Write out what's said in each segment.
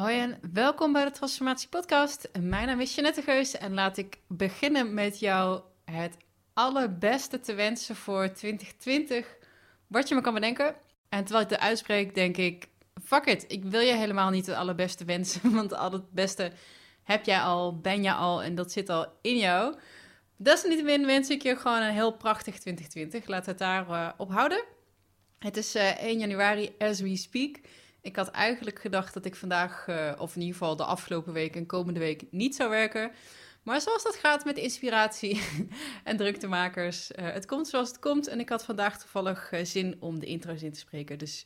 Hoi en welkom bij de Transformatie Podcast. Mijn naam is Jeanette Geus en laat ik beginnen met jou het allerbeste te wensen voor 2020. Wat je me kan bedenken. En terwijl ik de uitspreek, denk ik: fuck it, ik wil je helemaal niet het allerbeste wensen. Want al het beste heb jij al, ben je al en dat zit al in jou. Desalniettemin wens ik je gewoon een heel prachtig 2020. Laat het daar op houden. Het is uh, 1 januari as we speak. Ik had eigenlijk gedacht dat ik vandaag, uh, of in ieder geval de afgelopen week en komende week, niet zou werken. Maar zoals dat gaat met inspiratie en druktemakers, uh, het komt zoals het komt. En ik had vandaag toevallig uh, zin om de intro's in te spreken. Dus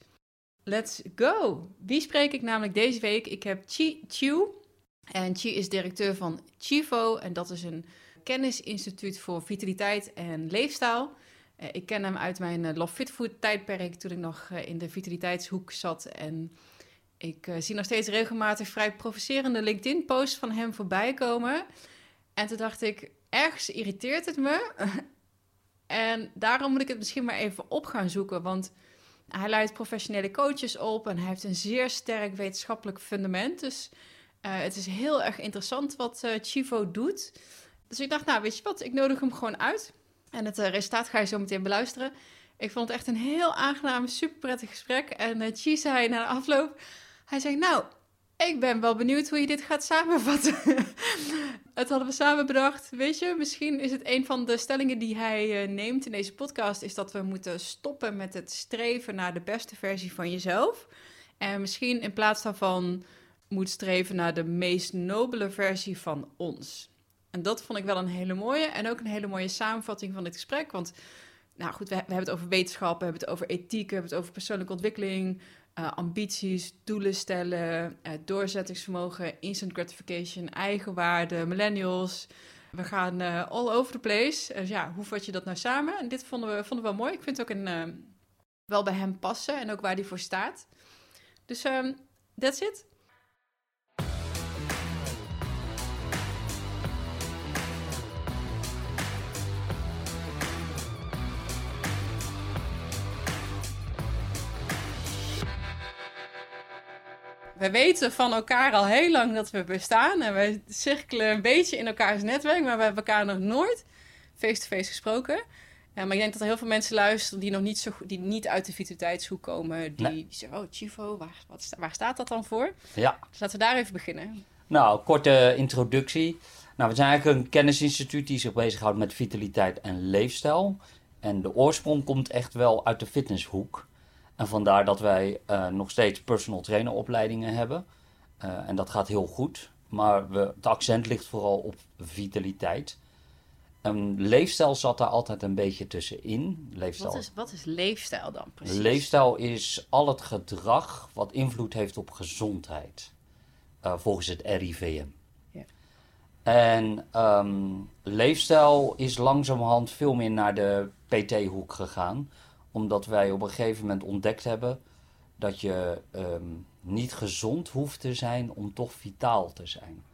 let's go! Wie spreek ik namelijk deze week? Ik heb Chi Chiu. En Chi is directeur van Chivo. En dat is een kennisinstituut voor vitaliteit en leefstijl. Uh, ik ken hem uit mijn uh, Love Fit Food tijdperk toen ik nog uh, in de vitaliteitshoek zat. En ik zie nog steeds regelmatig vrij provocerende LinkedIn-posts van hem voorbij komen. En toen dacht ik, ergens irriteert het me. en daarom moet ik het misschien maar even op gaan zoeken. Want hij leidt professionele coaches op en hij heeft een zeer sterk wetenschappelijk fundament. Dus het is heel erg interessant wat Chivo doet. Dus ik dacht, nou weet je wat, ik nodig hem gewoon uit. En het uh, resultaat ga je zo meteen beluisteren. Ik vond het echt een heel aangenaam, super prettig gesprek. En uh, Chi zei na de afloop, hij zei, nou, ik ben wel benieuwd hoe je dit gaat samenvatten. het hadden we samen bedacht. Weet je, misschien is het een van de stellingen die hij uh, neemt in deze podcast, is dat we moeten stoppen met het streven naar de beste versie van jezelf. En misschien in plaats daarvan moet streven naar de meest nobele versie van ons. En dat vond ik wel een hele mooie. En ook een hele mooie samenvatting van dit gesprek. Want, nou goed, we, hebben het over wetenschap, we hebben het over ethiek, we hebben het over persoonlijke ontwikkeling, uh, ambities, doelen stellen, uh, doorzettingsvermogen, instant gratification, eigenwaarde, millennials. We gaan uh, all over the place. Dus ja, hoe vat je dat nou samen? En dit vonden we, vonden we wel mooi. Ik vind het ook een, wel bij hem passen en ook waar hij voor staat. Dus um, that's it. We weten van elkaar al heel lang dat we bestaan. En we cirkelen een beetje in elkaars netwerk, maar we hebben elkaar nog nooit face-to-face gesproken. Ja, maar ik denk dat er heel veel mensen luisteren die nog niet, zo, die niet uit de vitaliteitshoek komen. Die, nee. die zeggen, oh, Chivo, waar, wat, waar staat dat dan voor? Ja. Dus laten we daar even beginnen. Nou, korte introductie. Nou, we zijn eigenlijk een kennisinstituut die zich bezighoudt met vitaliteit en leefstijl. En de oorsprong komt echt wel uit de fitnesshoek. En vandaar dat wij uh, nog steeds personal trainer opleidingen hebben. Uh, en dat gaat heel goed. Maar we, het accent ligt vooral op vitaliteit. Een leefstijl zat daar altijd een beetje tussenin. Leefstijl. Wat, is, wat is leefstijl dan precies? Leefstijl is al het gedrag wat invloed heeft op gezondheid. Uh, volgens het RIVM. Ja. En um, leefstijl is langzamerhand veel meer naar de PT-hoek gegaan omdat wij op een gegeven moment ontdekt hebben dat je um, niet gezond hoeft te zijn om toch vitaal te zijn.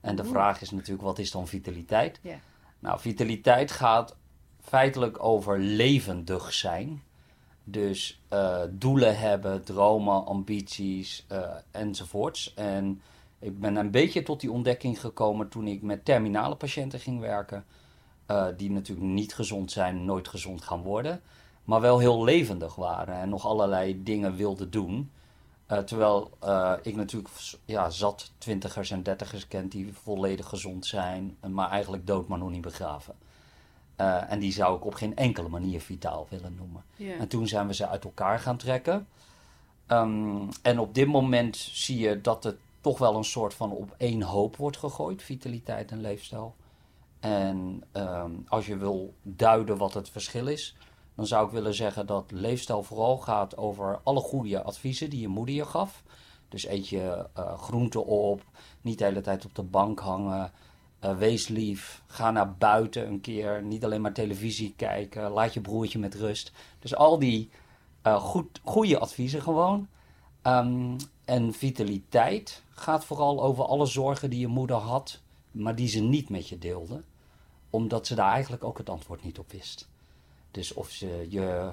En de Oeh. vraag is natuurlijk, wat is dan vitaliteit? Yeah. Nou, vitaliteit gaat feitelijk over levendig zijn. Dus uh, doelen hebben, dromen, ambities uh, enzovoorts. En ik ben een beetje tot die ontdekking gekomen toen ik met terminale patiënten ging werken. Uh, die natuurlijk niet gezond zijn, nooit gezond gaan worden maar wel heel levendig waren en nog allerlei dingen wilden doen. Uh, terwijl uh, ik natuurlijk ja, zat twintigers en dertigers kent die volledig gezond zijn, maar eigenlijk dood maar nog niet begraven. Uh, en die zou ik op geen enkele manier vitaal willen noemen. Yeah. En toen zijn we ze uit elkaar gaan trekken. Um, en op dit moment zie je dat het toch wel een soort van op één hoop wordt gegooid, vitaliteit en leefstijl. En um, als je wil duiden wat het verschil is, dan zou ik willen zeggen dat leefstijl vooral gaat over alle goede adviezen die je moeder je gaf. Dus eet je uh, groenten op, niet de hele tijd op de bank hangen, uh, wees lief, ga naar buiten een keer, niet alleen maar televisie kijken, laat je broertje met rust. Dus al die uh, goed, goede adviezen gewoon. Um, en vitaliteit gaat vooral over alle zorgen die je moeder had, maar die ze niet met je deelde, omdat ze daar eigenlijk ook het antwoord niet op wist. Dus of ze je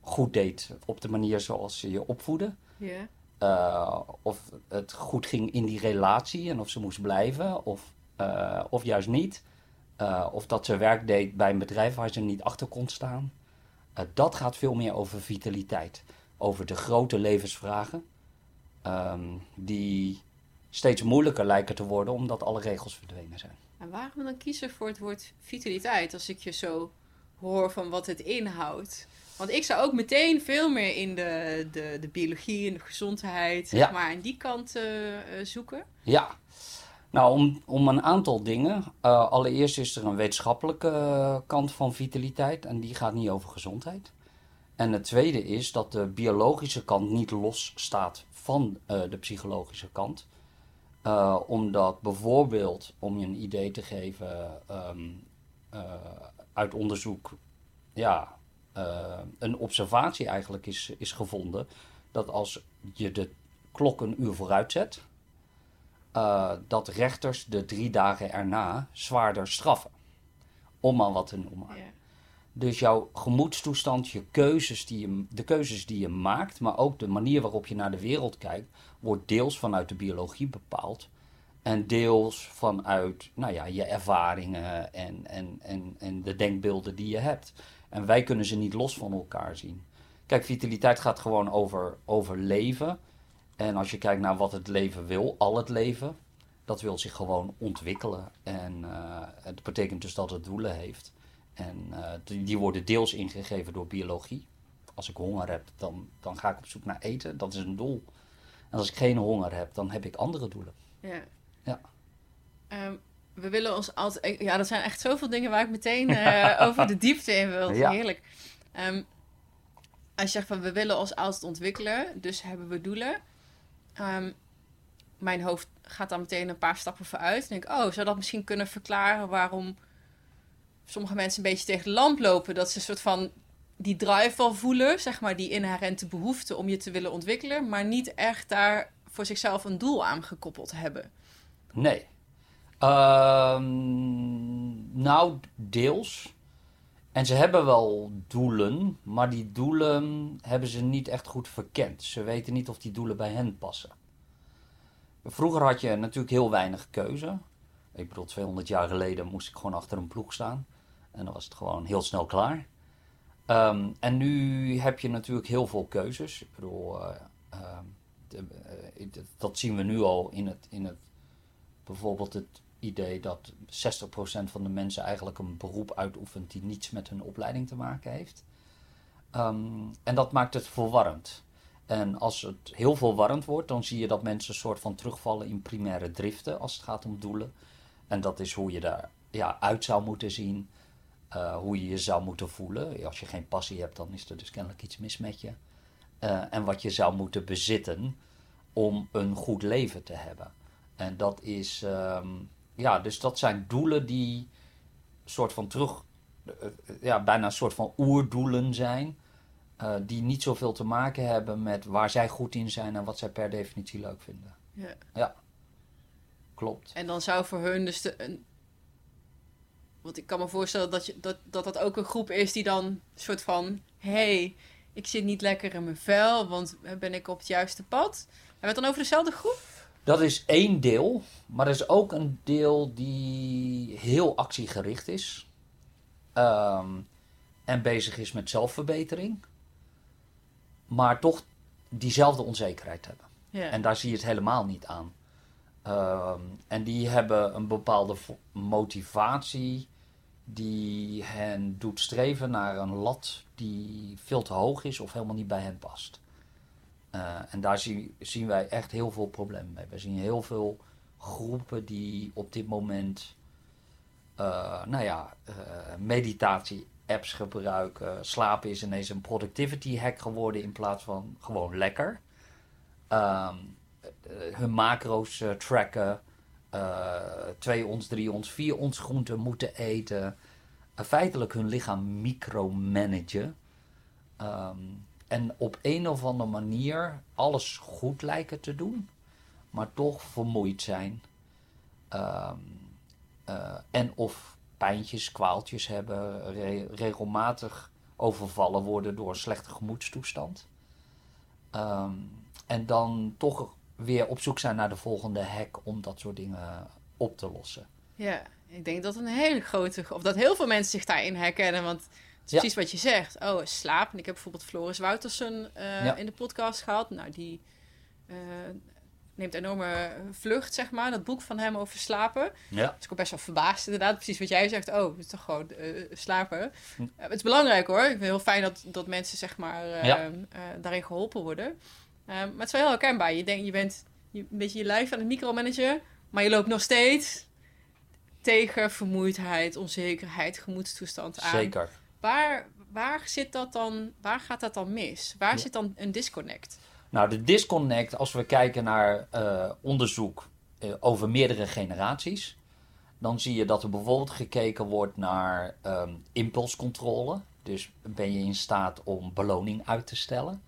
goed deed op de manier zoals ze je opvoeden. Yeah. eh, of het goed ging in die relatie en of ze moest blijven of, eh, of juist niet. Eh, of dat ze werk deed bij een bedrijf waar ze niet achter kon staan. Dat gaat veel meer over vitaliteit. Over de grote levensvragen. ehm, die steeds moeilijker lijken te worden omdat alle regels verdwenen zijn. En waarom dan kiezen voor het woord vitaliteit als ik je zo hoor van wat het inhoudt? Want ik zou ook meteen veel meer in de, de, de biologie en de gezondheid, zeg maar, aan die kant eh, eh, zoeken. Ja, nou om, om een aantal dingen. Eh, allereerst is er een wetenschappelijke kant van vitaliteit en die gaat niet over gezondheid. En het tweede is dat de biologische kant niet los staat van de psychologische kant. Omdat bijvoorbeeld, om je een idee te geven, ehm, eh, uit onderzoek, ja, eh, een observatie eigenlijk is, is gevonden. Dat als je de klok een uur vooruit zet, eh, dat rechters de drie dagen erna zwaarder straffen. Om maar wat te noemen. Ja. Dus jouw gemoedstoestand, je keuzes die je, de keuzes die je maakt, maar ook de manier waarop je naar de wereld kijkt, wordt deels vanuit de biologie bepaald. En deels vanuit nou ja, je ervaringen en, en, en, en de denkbeelden die je hebt. En wij kunnen ze niet los van elkaar zien. Kijk, vitaliteit gaat gewoon over, over leven. En als je kijkt naar wat het leven wil, al het leven, dat wil zich gewoon ontwikkelen. En eh, het betekent dus dat het doelen heeft. En eh, die, die worden deels ingegeven door biologie. Als ik honger heb, dan, dan ga ik op zoek naar eten. Dat is een doel. En als ik geen honger heb, dan heb ik andere doelen. Ja. Ja. Ehm, we willen ons altijd... Ja, er zijn echt zoveel dingen waar ik meteen eh, over de diepte in wil. Ja. Heerlijk. Ehm, als je zegt van we willen ons altijd ontwikkelen, dus hebben we doelen. Ehm, mijn hoofd gaat dan meteen een paar stappen vooruit. En denk, oh, zou dat misschien kunnen verklaren waarom sommige mensen een beetje tegen de lamp lopen? Dat ze een soort van die drive wel voelen, zeg maar, die inherente behoefte om je te willen ontwikkelen, maar niet echt daar voor zichzelf een doel aan gekoppeld hebben. Nee. Ehm, nou, deels. En ze hebben wel doelen, maar die doelen hebben ze niet echt goed verkend. Ze weten niet of die doelen bij hen passen. Vroeger had je natuurlijk heel weinig keuze. Ik bedoel, 200 jaar geleden moest ik gewoon achter een ploeg staan. En dan was het gewoon heel snel klaar. Ehm, en nu heb je natuurlijk heel veel keuzes. Ik bedoel, eh, ehm, eh, dat zien we nu al in het, in het bijvoorbeeld het idee dat 60% van de mensen eigenlijk een beroep uitoefent die niets met hun opleiding te maken heeft. Ehm, en dat maakt het verwarrend. En als het heel verwarrend wordt, dan zie je dat mensen een soort van terugvallen in primaire driften als het gaat om doelen. En dat is hoe je daar ja, uit zou moeten zien, eh, hoe je je zou moeten voelen. Als je geen passie hebt, dan is er dus kennelijk iets mis met je. Eh, en wat je zou moeten bezitten om een goed leven te hebben. En dat is, ehm, ja, dus dat zijn doelen die soort van terug, eh, eh, ja, bijna een soort van oerdoelen zijn. eh, die niet zoveel te maken hebben met waar zij goed in zijn en wat zij per definitie leuk vinden. Ja. Klopt. En dan zou voor hun dus de, een... Want ik kan me voorstellen dat, je, dat, dat dat ook een groep is die dan een soort van... hey, ik zit niet lekker in mijn vel, want ben ik op het juiste pad? Hebben we het dan over dezelfde groep? Dat is één deel, maar er is ook een deel die heel actiegericht is. Ehm, en bezig is met zelfverbetering. Maar toch diezelfde onzekerheid hebben. En daar zie je het helemaal niet aan. Ehm, en die hebben een bepaalde motivatie die hen doet streven naar een lat die veel te hoog is of helemaal niet bij hen past. Eh, en daar zie- zien wij echt heel veel problemen mee. We zien heel veel groepen die op dit moment, eh, nou ja, eh, meditatie-apps gebruiken. Slapen is ineens een productivity hack geworden in plaats van gewoon lekker. Ehm, eh, hun macro's tracken. 2 ons, 3 ons, 4 ons groenten moeten eten. Feitelijk hun lichaam micromanagen. Ehm, en op een of andere manier alles goed lijken te doen, maar toch vermoeid zijn. Ehm, eh, en of pijntjes, kwaaltjes hebben, re- regelmatig overvallen worden door een slechte gemoedstoestand. Ehm, en dan toch weer op zoek zijn naar de volgende hack om dat soort dingen op te lossen. Ja, ik denk dat een hele grote... Of dat heel veel mensen zich daarin herkennen. Want Ja. precies wat je zegt. Oh, slaap. En ik heb bijvoorbeeld Floris Woutersen eh, Ja. in de podcast gehad. Nou, die eh, neemt enorme vlucht, zeg maar. Dat boek van hem over slapen. Ja. Dus ik ben best wel verbaasd inderdaad. Precies wat jij zegt. Oh, het is toch gewoon eh, slapen. Hm. Het is belangrijk hoor. Ik vind het heel fijn dat, dat mensen zeg maar Ja. daarin geholpen worden. Maar het is wel heel herkenbaar. Je denkt, je bent je, een beetje je lijf aan het micromanagen. Maar je loopt nog steeds tegen vermoeidheid, onzekerheid, gemoedstoestand aan. Zeker. Waar, waar zit dat dan? Waar gaat dat dan mis? Waar Ja. zit dan een disconnect? Nou, de disconnect, als we kijken naar eh, onderzoek eh, over meerdere generaties, dan zie je dat er bijvoorbeeld gekeken wordt naar ehm, impulscontrole. Dus ben je in staat om beloning uit te stellen?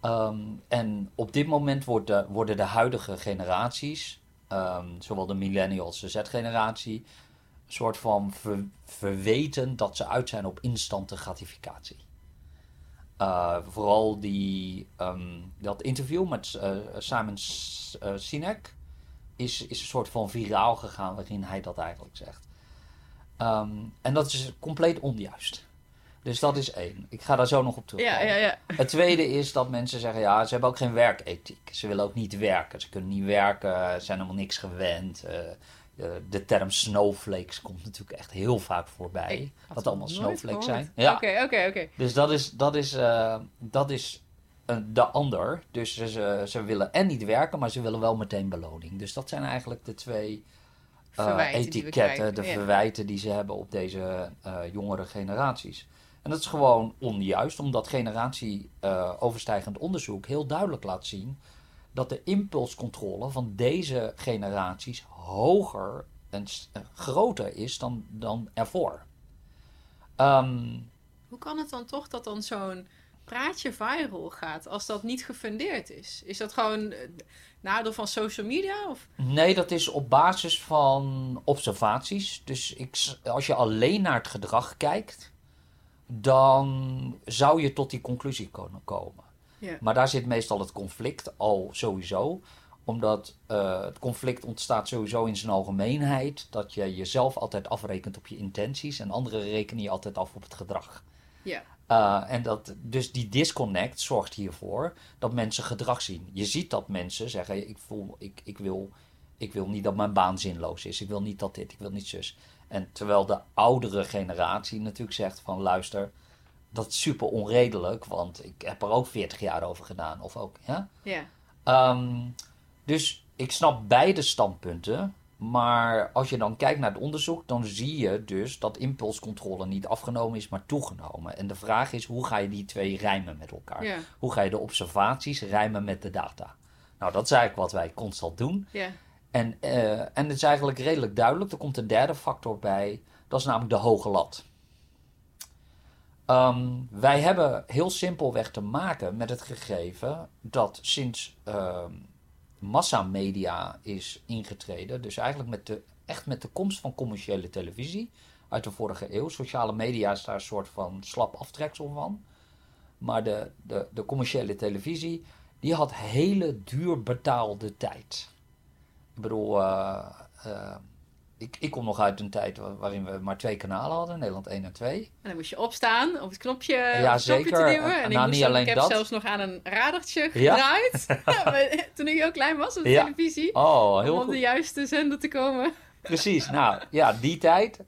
Ehm, en op dit moment wordt de- worden de huidige generaties, ehm, zowel de millennials als de Z-generatie, soort van ver- verweten dat ze uit zijn op instante gratificatie. Uh, vooral die, ehm, dat interview met eh, Simon S- eh, Sinek is, is een soort van viraal gegaan waarin hij dat eigenlijk zegt. Ehm, en dat is compleet onjuist. Dus dat is één. Ik ga daar zo nog op terug. Ja, ja, ja. Het tweede is dat mensen zeggen, ja, ze hebben ook geen werkethiek. Ze willen ook niet werken. Ze kunnen niet werken, ze zijn helemaal niks gewend. Eh, de term snowflakes komt natuurlijk echt heel vaak voorbij. Het allemaal snowflakes gehoord. zijn. Ja. Oké, oké, oké. Dus dat is, dat is, eh, dat is eh, de ander. Dus ze, ze, willen en niet werken, maar ze willen wel meteen beloning. Dus dat zijn eigenlijk de twee etiketten, de ja. verwijten die ze hebben op deze jongere generaties. En dat is gewoon onjuist, omdat generatie overstijgend onderzoek heel duidelijk laat zien dat de impulscontrole van deze generaties hoger en groter is dan, dan ervoor. Ehm, Hoe kan het dan toch dat dan zo'n praatje viral gaat als dat niet gefundeerd is? Is dat gewoon eh, nadeel van social media? Of? Nee, dat is op basis van observaties. Dus ik, als je alleen naar het gedrag kijkt, dan zou je tot die conclusie kunnen komen. Ja. Maar daar zit meestal het conflict al sowieso. Omdat eh, het conflict ontstaat sowieso in zijn algemeenheid. Dat je jezelf altijd afrekent op je intenties en anderen rekenen je altijd af op het gedrag. Ja. Uh, en dat, dus die disconnect zorgt hiervoor dat mensen gedrag zien. Je ziet dat mensen zeggen: ik, voel, ik, ik, wil, ik wil niet dat mijn baan zinloos is. Ik wil niet dat dit, ik wil niet zus. En terwijl de oudere generatie natuurlijk zegt: van luister, dat is super onredelijk, want ik heb er ook 40 jaar over gedaan. Of ook, ja. Ja. Ehm, dus ik snap beide standpunten. Maar als je dan kijkt naar het onderzoek, dan zie je dus dat impulscontrole niet afgenomen is, maar toegenomen. En de vraag is, hoe ga je die twee rijmen met elkaar? Ja. Hoe ga je de observaties rijmen met de data? Nou, dat is eigenlijk wat wij constant doen. Ja. En, eh, en het is eigenlijk redelijk duidelijk. Er komt een derde factor bij. Dat is namelijk de hoge lat. Ehm, wij hebben heel simpelweg te maken met het gegeven dat sinds ehm, massamedia is ingetreden, dus eigenlijk met de, echt met de komst van commerciële televisie uit de vorige eeuw. Sociale media is daar een soort van slap aftreksel van. Maar de, de, de commerciële televisie, die had hele duur betaalde tijd. Ik bedoel, eh, eh, ik, ik kom nog uit een tijd wa- waarin we maar twee kanalen hadden, Nederland 1 en 2. En dan moest je opstaan op het knopje, Ja, het knopje te duwen. En En ik, moest ik heb dat. zelfs nog aan een radertje Ja. gedraaid. Toen ik heel klein was op de Ja. televisie. Oh, om heel op goed. de juiste zender te komen. Precies, nou ja, die tijd.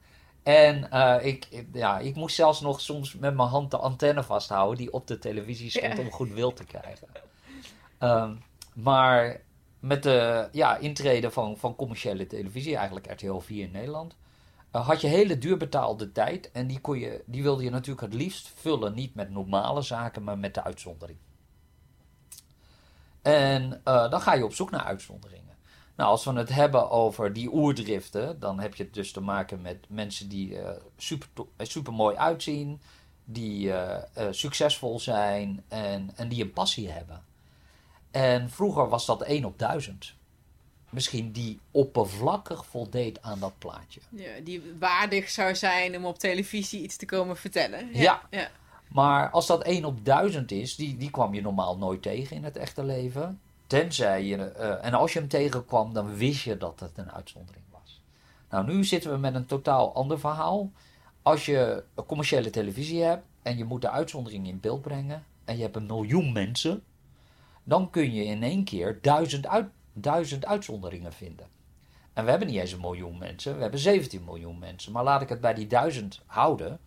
En eh, ik, ja, ik moest zelfs nog soms met mijn hand de antenne vasthouden die op de televisie stond Ja. om goed wild te krijgen. Ehm, maar met de ja, intrede van, van commerciële televisie, eigenlijk RTL 4 in Nederland, eh, had je hele duur betaalde tijd. En die, kon je, die wilde je natuurlijk het liefst vullen, niet met normale zaken, maar met de uitzondering. En eh, dan ga je op zoek naar uitzonderingen. Nou, als we het hebben over die oerdriften, dan heb je het dus te maken met mensen die eh, super, super mooi uitzien, die succesvol zijn en, en die een passie hebben. En vroeger was dat 1 op 1000. Misschien die oppervlakkig voldeed aan dat plaatje. Ja, die waardig zou zijn om op televisie iets te komen vertellen. Ja. ja. Maar als dat 1 op 1000 is, die, die kwam je normaal nooit tegen in het echte leven. Tenzij je, eh, en als je hem tegenkwam, dan wist je dat het een uitzondering was. Nou, nu zitten we met een totaal ander verhaal. Als je een commerciële televisie hebt en je moet de uitzondering in beeld brengen en je hebt een miljoen mensen, dan kun je in één keer duizend, uit, duizend uitzonderingen vinden. En we hebben niet eens een miljoen mensen, we hebben 17 miljoen mensen. Maar laat ik het bij die duizend houden.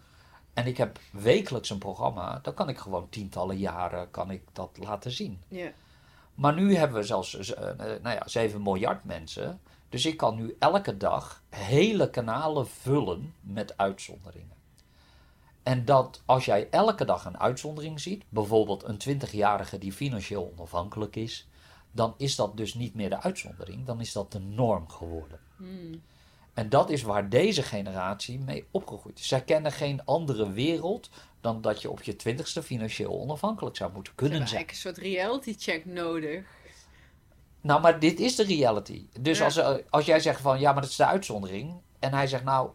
En ik heb wekelijks een programma, dan kan ik gewoon tientallen jaren kan ik dat laten zien. Ja. Maar nu hebben we zelfs eh, nou ja, 7 miljard mensen. Dus ik kan nu elke dag hele kanalen vullen met uitzonderingen. En dat als jij elke dag een uitzondering ziet, bijvoorbeeld een 20-jarige die financieel onafhankelijk is, dan is dat dus niet meer de uitzondering, dan is dat de norm geworden. Hmm. En dat is waar deze generatie mee opgegroeid is. Zij kennen geen andere wereld dan dat je op je twintigste financieel onafhankelijk zou moeten kunnen zijn. eigenlijk een soort reality check nodig. Nou, maar dit is de reality. Dus Ja. als, eh, als jij zegt van ja, maar dat is de uitzondering. En hij zegt nou,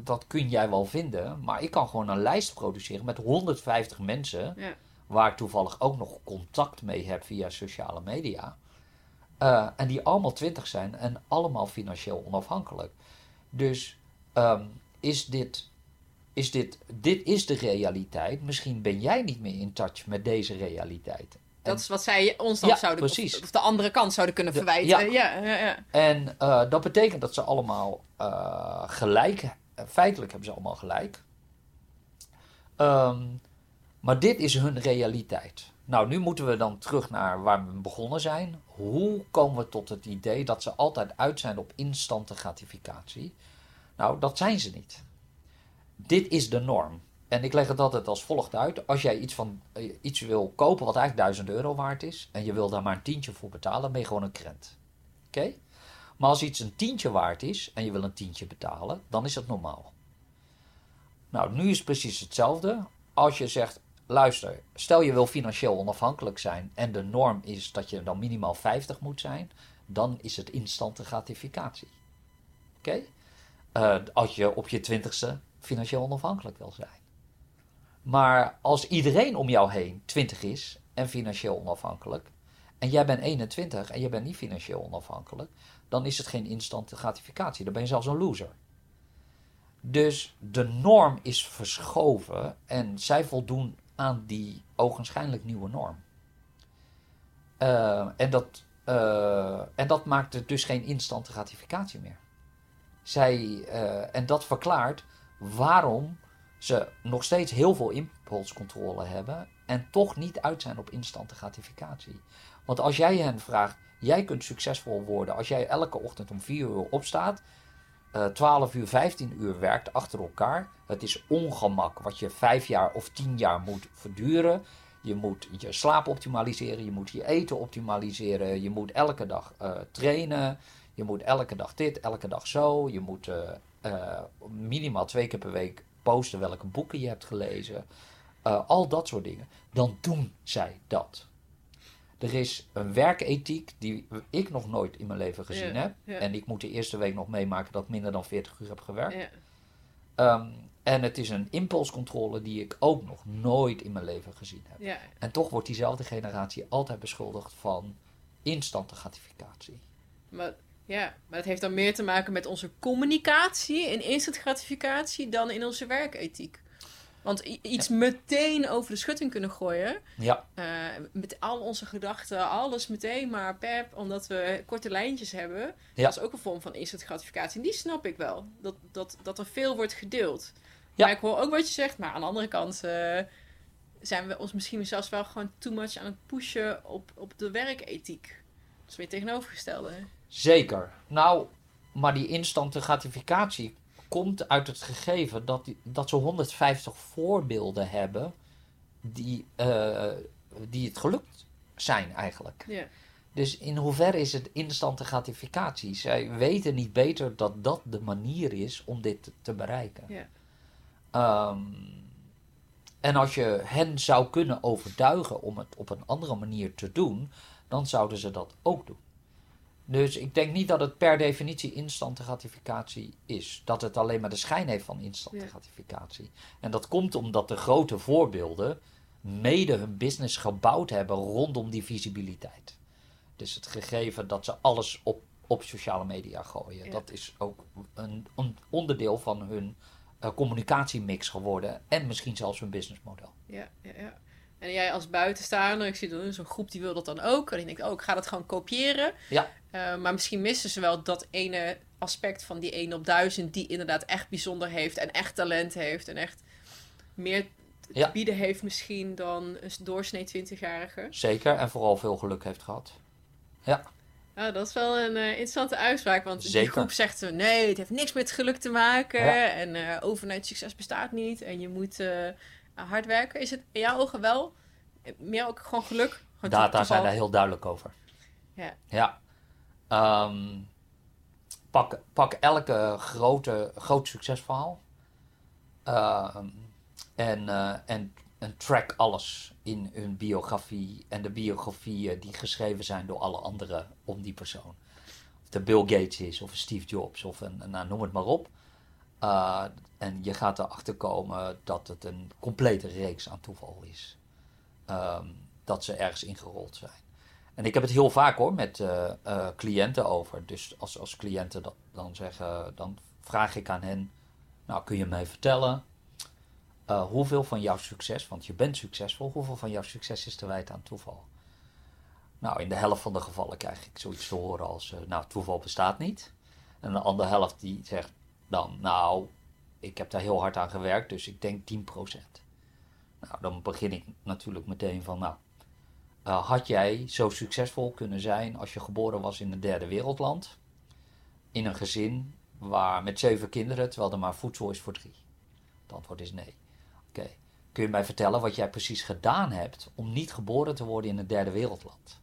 dat kun jij wel vinden. Maar ik kan gewoon een lijst produceren met 150 mensen. Ja. Waar ik toevallig ook nog contact mee heb via sociale media. Eh, en die allemaal 20 zijn en allemaal financieel onafhankelijk. Dus ehm, is dit, is dit, dit is de realiteit. Misschien ben jij niet meer in touch met deze realiteit. Dat is wat zij ons dan Ja, zouden... precies. Of, de andere kant zouden kunnen verwijten. ja. Ja, ja, ja. En eh, dat betekent dat ze allemaal eh, gelijk, feitelijk hebben ze allemaal gelijk. Ehm, maar dit is hun realiteit. Nou, nu moeten we dan terug naar waar we begonnen zijn. Hoe komen we tot het idee dat ze altijd uit zijn op instante gratificatie? Nou, dat zijn ze niet. Dit is de norm. En ik leg het altijd als volgt uit. Als jij iets, van, eh, iets wil kopen wat eigenlijk 1000 euro waard is. en je wil daar maar een tientje voor betalen, ben je gewoon een krent. Oké? Maar als iets een tientje waard is en je wil een tientje betalen, dan is dat normaal. Nou, nu is het precies hetzelfde. Als je zegt, luister, stel je wil financieel onafhankelijk zijn en de norm is dat je dan minimaal 50 moet zijn, dan is het instante gratificatie. Oké? Eh, als je op je twintigste financieel onafhankelijk wil zijn. Maar als iedereen om jou heen 20 is en financieel onafhankelijk, en jij bent 21 en je bent niet financieel onafhankelijk, dan is het geen instante gratificatie. Dan ben je zelfs een loser. Dus de norm is verschoven en zij voldoen aan die ogenschijnlijk nieuwe norm. Eh, en, dat, eh, en dat maakt het dus geen instante gratificatie meer. Zij, eh, en dat verklaart waarom ze nog steeds heel veel impulscontrole hebben en toch niet uit zijn op instante gratificatie. Want als jij hen vraagt, jij kunt succesvol worden als jij elke ochtend om 4 uur opstaat, eh 12 uur, 15 uur werkt achter elkaar. Het is ongemak wat je 5 jaar of 10 jaar moet verduren. Je moet je slaap optimaliseren, je moet je eten optimaliseren, je moet elke dag eh, trainen, je moet elke dag dit, elke dag zo. Je moet eh, eh, minimaal twee keer per week posten welke boeken je hebt gelezen. Eh, al dat soort dingen. Dan doen zij dat. Er is een werkethiek die ik nog nooit in mijn leven gezien Ja, heb. ja. En ik moet de eerste week nog meemaken dat ik minder dan 40 uur heb gewerkt. Ja. Ehm, en het is een impulscontrole die ik ook nog nooit in mijn leven gezien heb. En toch wordt diezelfde generatie altijd beschuldigd van instante gratificatie. Maar, ja, maar het heeft dan meer te maken met onze communicatie en instant gratificatie dan in onze werkethiek. Want iets meteen over de schutting kunnen gooien, Ja, eh, met al onze gedachten, alles meteen maar pep, omdat we korte lijntjes hebben, Ja. dat is ook een vorm van instant gratificatie. En die snap ik wel, dat, dat, dat er veel wordt gedeeld. Ja. Maar ik hoor ook wat je zegt, maar aan de andere kant eh, zijn we ons misschien zelfs wel gewoon too much aan het pushen op, op de werkethiek. Dat is weer tegenovergestelde. zeker. Nou, maar die instante gratificatie komt uit het gegeven dat, die, dat ze 150 voorbeelden hebben die, eh, die het gelukt zijn eigenlijk. Ja. Dus in hoeverre is het instante gratificatie? Zij weten niet beter dat dat de manier is om dit te- te bereiken. Ja. Ehm, en als je hen zou kunnen overtuigen om het op een andere manier te doen, dan zouden ze dat ook doen. Dus ik denk niet dat het per definitie instante gratificatie is. Dat het alleen maar de schijn heeft van instante Ja. gratificatie. En dat komt omdat de grote voorbeelden mede hun business gebouwd hebben rondom die visibiliteit. Dus het gegeven dat ze alles op, op sociale media gooien. Ja. Dat is ook een, een onderdeel van hun eh, communicatiemix geworden. En misschien zelfs hun businessmodel. Ja, ja, ja. En jij als buitenstaander, ik zie dan zo'n groep die wil dat dan ook. En ik denk, oh, ik ga dat gewoon kopiëren. Ja. Eh, maar misschien missen ze wel dat ene aspect van die 1 op 1000 die inderdaad echt bijzonder heeft en echt talent heeft en echt meer te Ja. bieden heeft misschien dan een doorsnee 20-jarige. Zeker. En vooral veel geluk heeft gehad. Nou, dat is wel een eh, interessante uitspraak, want die groep zegt nee, het heeft niks met geluk te maken Ja. en overnight succes bestaat niet en je moet hard werken. Is het in jouw ogen wel meer ook gewoon geluk? Gewoon Data zijn daar heel duidelijk over. Ja. Ja. Ehm, pak, pak elke grote, groot succesverhaal. Ehm, en, eh, en, en track alles in hun biografie en de biografieën die geschreven zijn door alle anderen om die persoon. Of de Bill Gates is, of Steve Jobs, of een, nou, noem het maar op. Uh, en je gaat erachter komen dat het een complete reeks aan toeval is. Ehm, dat ze ergens ingerold zijn. En ik heb het heel vaak hoor met eh, eh, cliënten over. Dus als, als cliënten dat dan zeggen, dan vraag ik aan hen: Nou, kun je mij vertellen eh, hoeveel van jouw succes, want je bent succesvol, hoeveel van jouw succes is te wijten aan toeval? Nou, in de helft van de gevallen krijg ik zoiets te horen als: Nou, toeval bestaat niet. En de andere helft die zegt dan: Nou, ik heb daar heel hard aan gewerkt, dus ik denk 10%. Nou, dan begin ik natuurlijk meteen van: Nou. Uh, had jij zo succesvol kunnen zijn als je geboren was in een derde wereldland? In een gezin waar met zeven kinderen, terwijl er maar voedsel is voor drie? Het antwoord is nee. Oké. Okay. Kun je mij vertellen wat jij precies gedaan hebt om niet geboren te worden in een derde wereldland?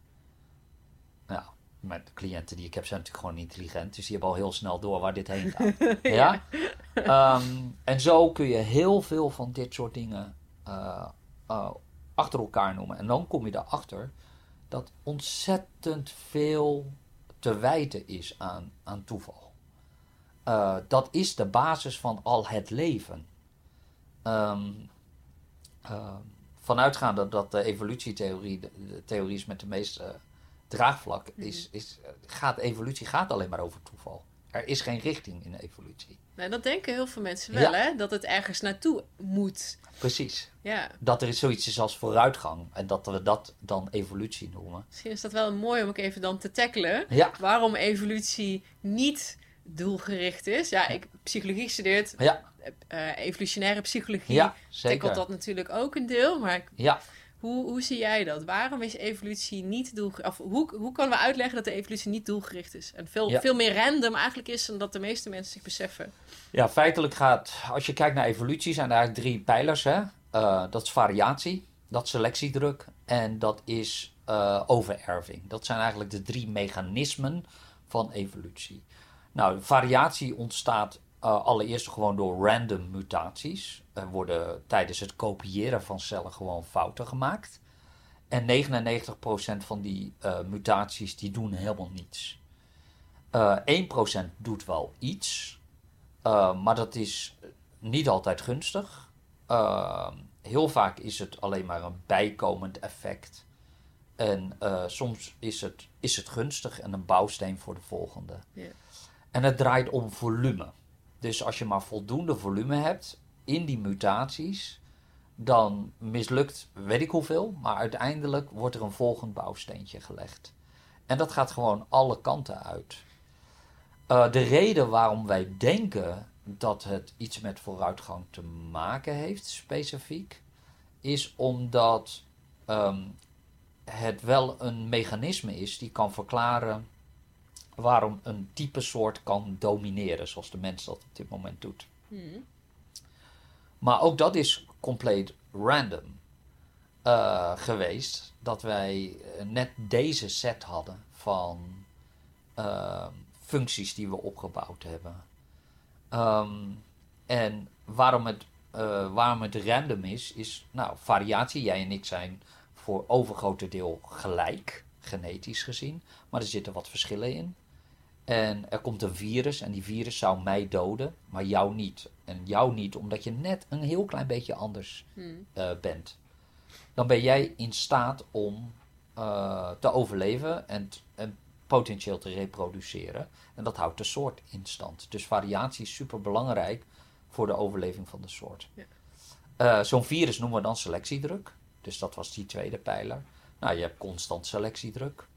Nou, mijn cliënten die ik heb zijn natuurlijk gewoon intelligent, dus die hebben al heel snel door waar dit heen gaat. ja? ja? Um, en zo kun je heel veel van dit soort dingen uh, uh, achter elkaar noemen. En dan kom je erachter dat ontzettend veel te wijten is aan, aan toeval. Uh, dat is de basis van al het leven. Um, uh, vanuitgaande dat de evolutietheorie de, de theorie is met de meeste draagvlak, is, is, gaat evolutie gaat alleen maar over toeval. Er is geen richting in de evolutie. Nou, dat denken heel veel mensen wel, ja. hè? Dat het ergens naartoe moet. Precies. Ja. Dat er zoiets is als vooruitgang en dat we dat dan evolutie noemen. Misschien is dat wel mooi om ook even dan te tackelen. Ja. Waarom evolutie niet doelgericht is. Ja, ik psychologie gestudeerd. Ja. Uh, evolutionaire psychologie. Ja, zeker. Tackelt dat natuurlijk ook een deel, maar ja. Hoe, hoe zie jij dat? Waarom is evolutie niet doelgericht? Of hoe, hoe kunnen we uitleggen dat de evolutie niet doelgericht is? En veel, Ja. veel meer random eigenlijk is dan dat de meeste mensen zich beseffen. Ja, feitelijk gaat, als je kijkt naar evolutie, zijn er eigenlijk drie pijlers. Hè? Eh, dat is variatie, dat is selectiedruk en dat is eh, overerving. Dat zijn eigenlijk de drie mechanismen van evolutie. Nou, variatie ontstaat eh, allereerst gewoon door random mutaties. Er worden tijdens het kopiëren van cellen gewoon fouten gemaakt. En 99% van die eh, mutaties die doen helemaal niets. Eh 1% doet wel iets, eh, maar dat is niet altijd gunstig. Eh, heel vaak is het alleen maar een bijkomend effect. En eh, soms is het, is het gunstig en een bouwsteen voor de volgende. En het draait om volume. Dus als je maar voldoende volume hebt in die mutaties, dan mislukt weet ik hoeveel, maar uiteindelijk wordt er een volgend bouwsteentje gelegd. En dat gaat gewoon alle kanten uit. Uh, de reden waarom wij denken dat het iets met vooruitgang te maken heeft, specifiek, is omdat um, het wel een mechanisme is die kan verklaren waarom een type soort kan domineren, zoals de mens dat op dit moment doet. Hmm. Maar ook dat is compleet random uh, geweest, dat wij net deze set hadden van uh, functies die we opgebouwd hebben. Um, en waarom het, waarom het random is, is nou, variatie. Jij en ik zijn voor overgrote deel gelijk genetisch gezien. Maar er zitten wat verschillen in. En er komt een virus en die virus zou mij doden, maar jou niet. En jou niet omdat je net een heel klein beetje anders Hmm. eh, bent. Dan ben jij in staat om eh, te overleven en, en potentieel te reproduceren. En dat houdt de soort in stand. Dus variatie is super belangrijk voor de overleving van de soort. Ja. Eh, Zo'n virus noemen we dan selectiedruk. Dus dat was die tweede pijler. Nou, je hebt constant selectiedruk.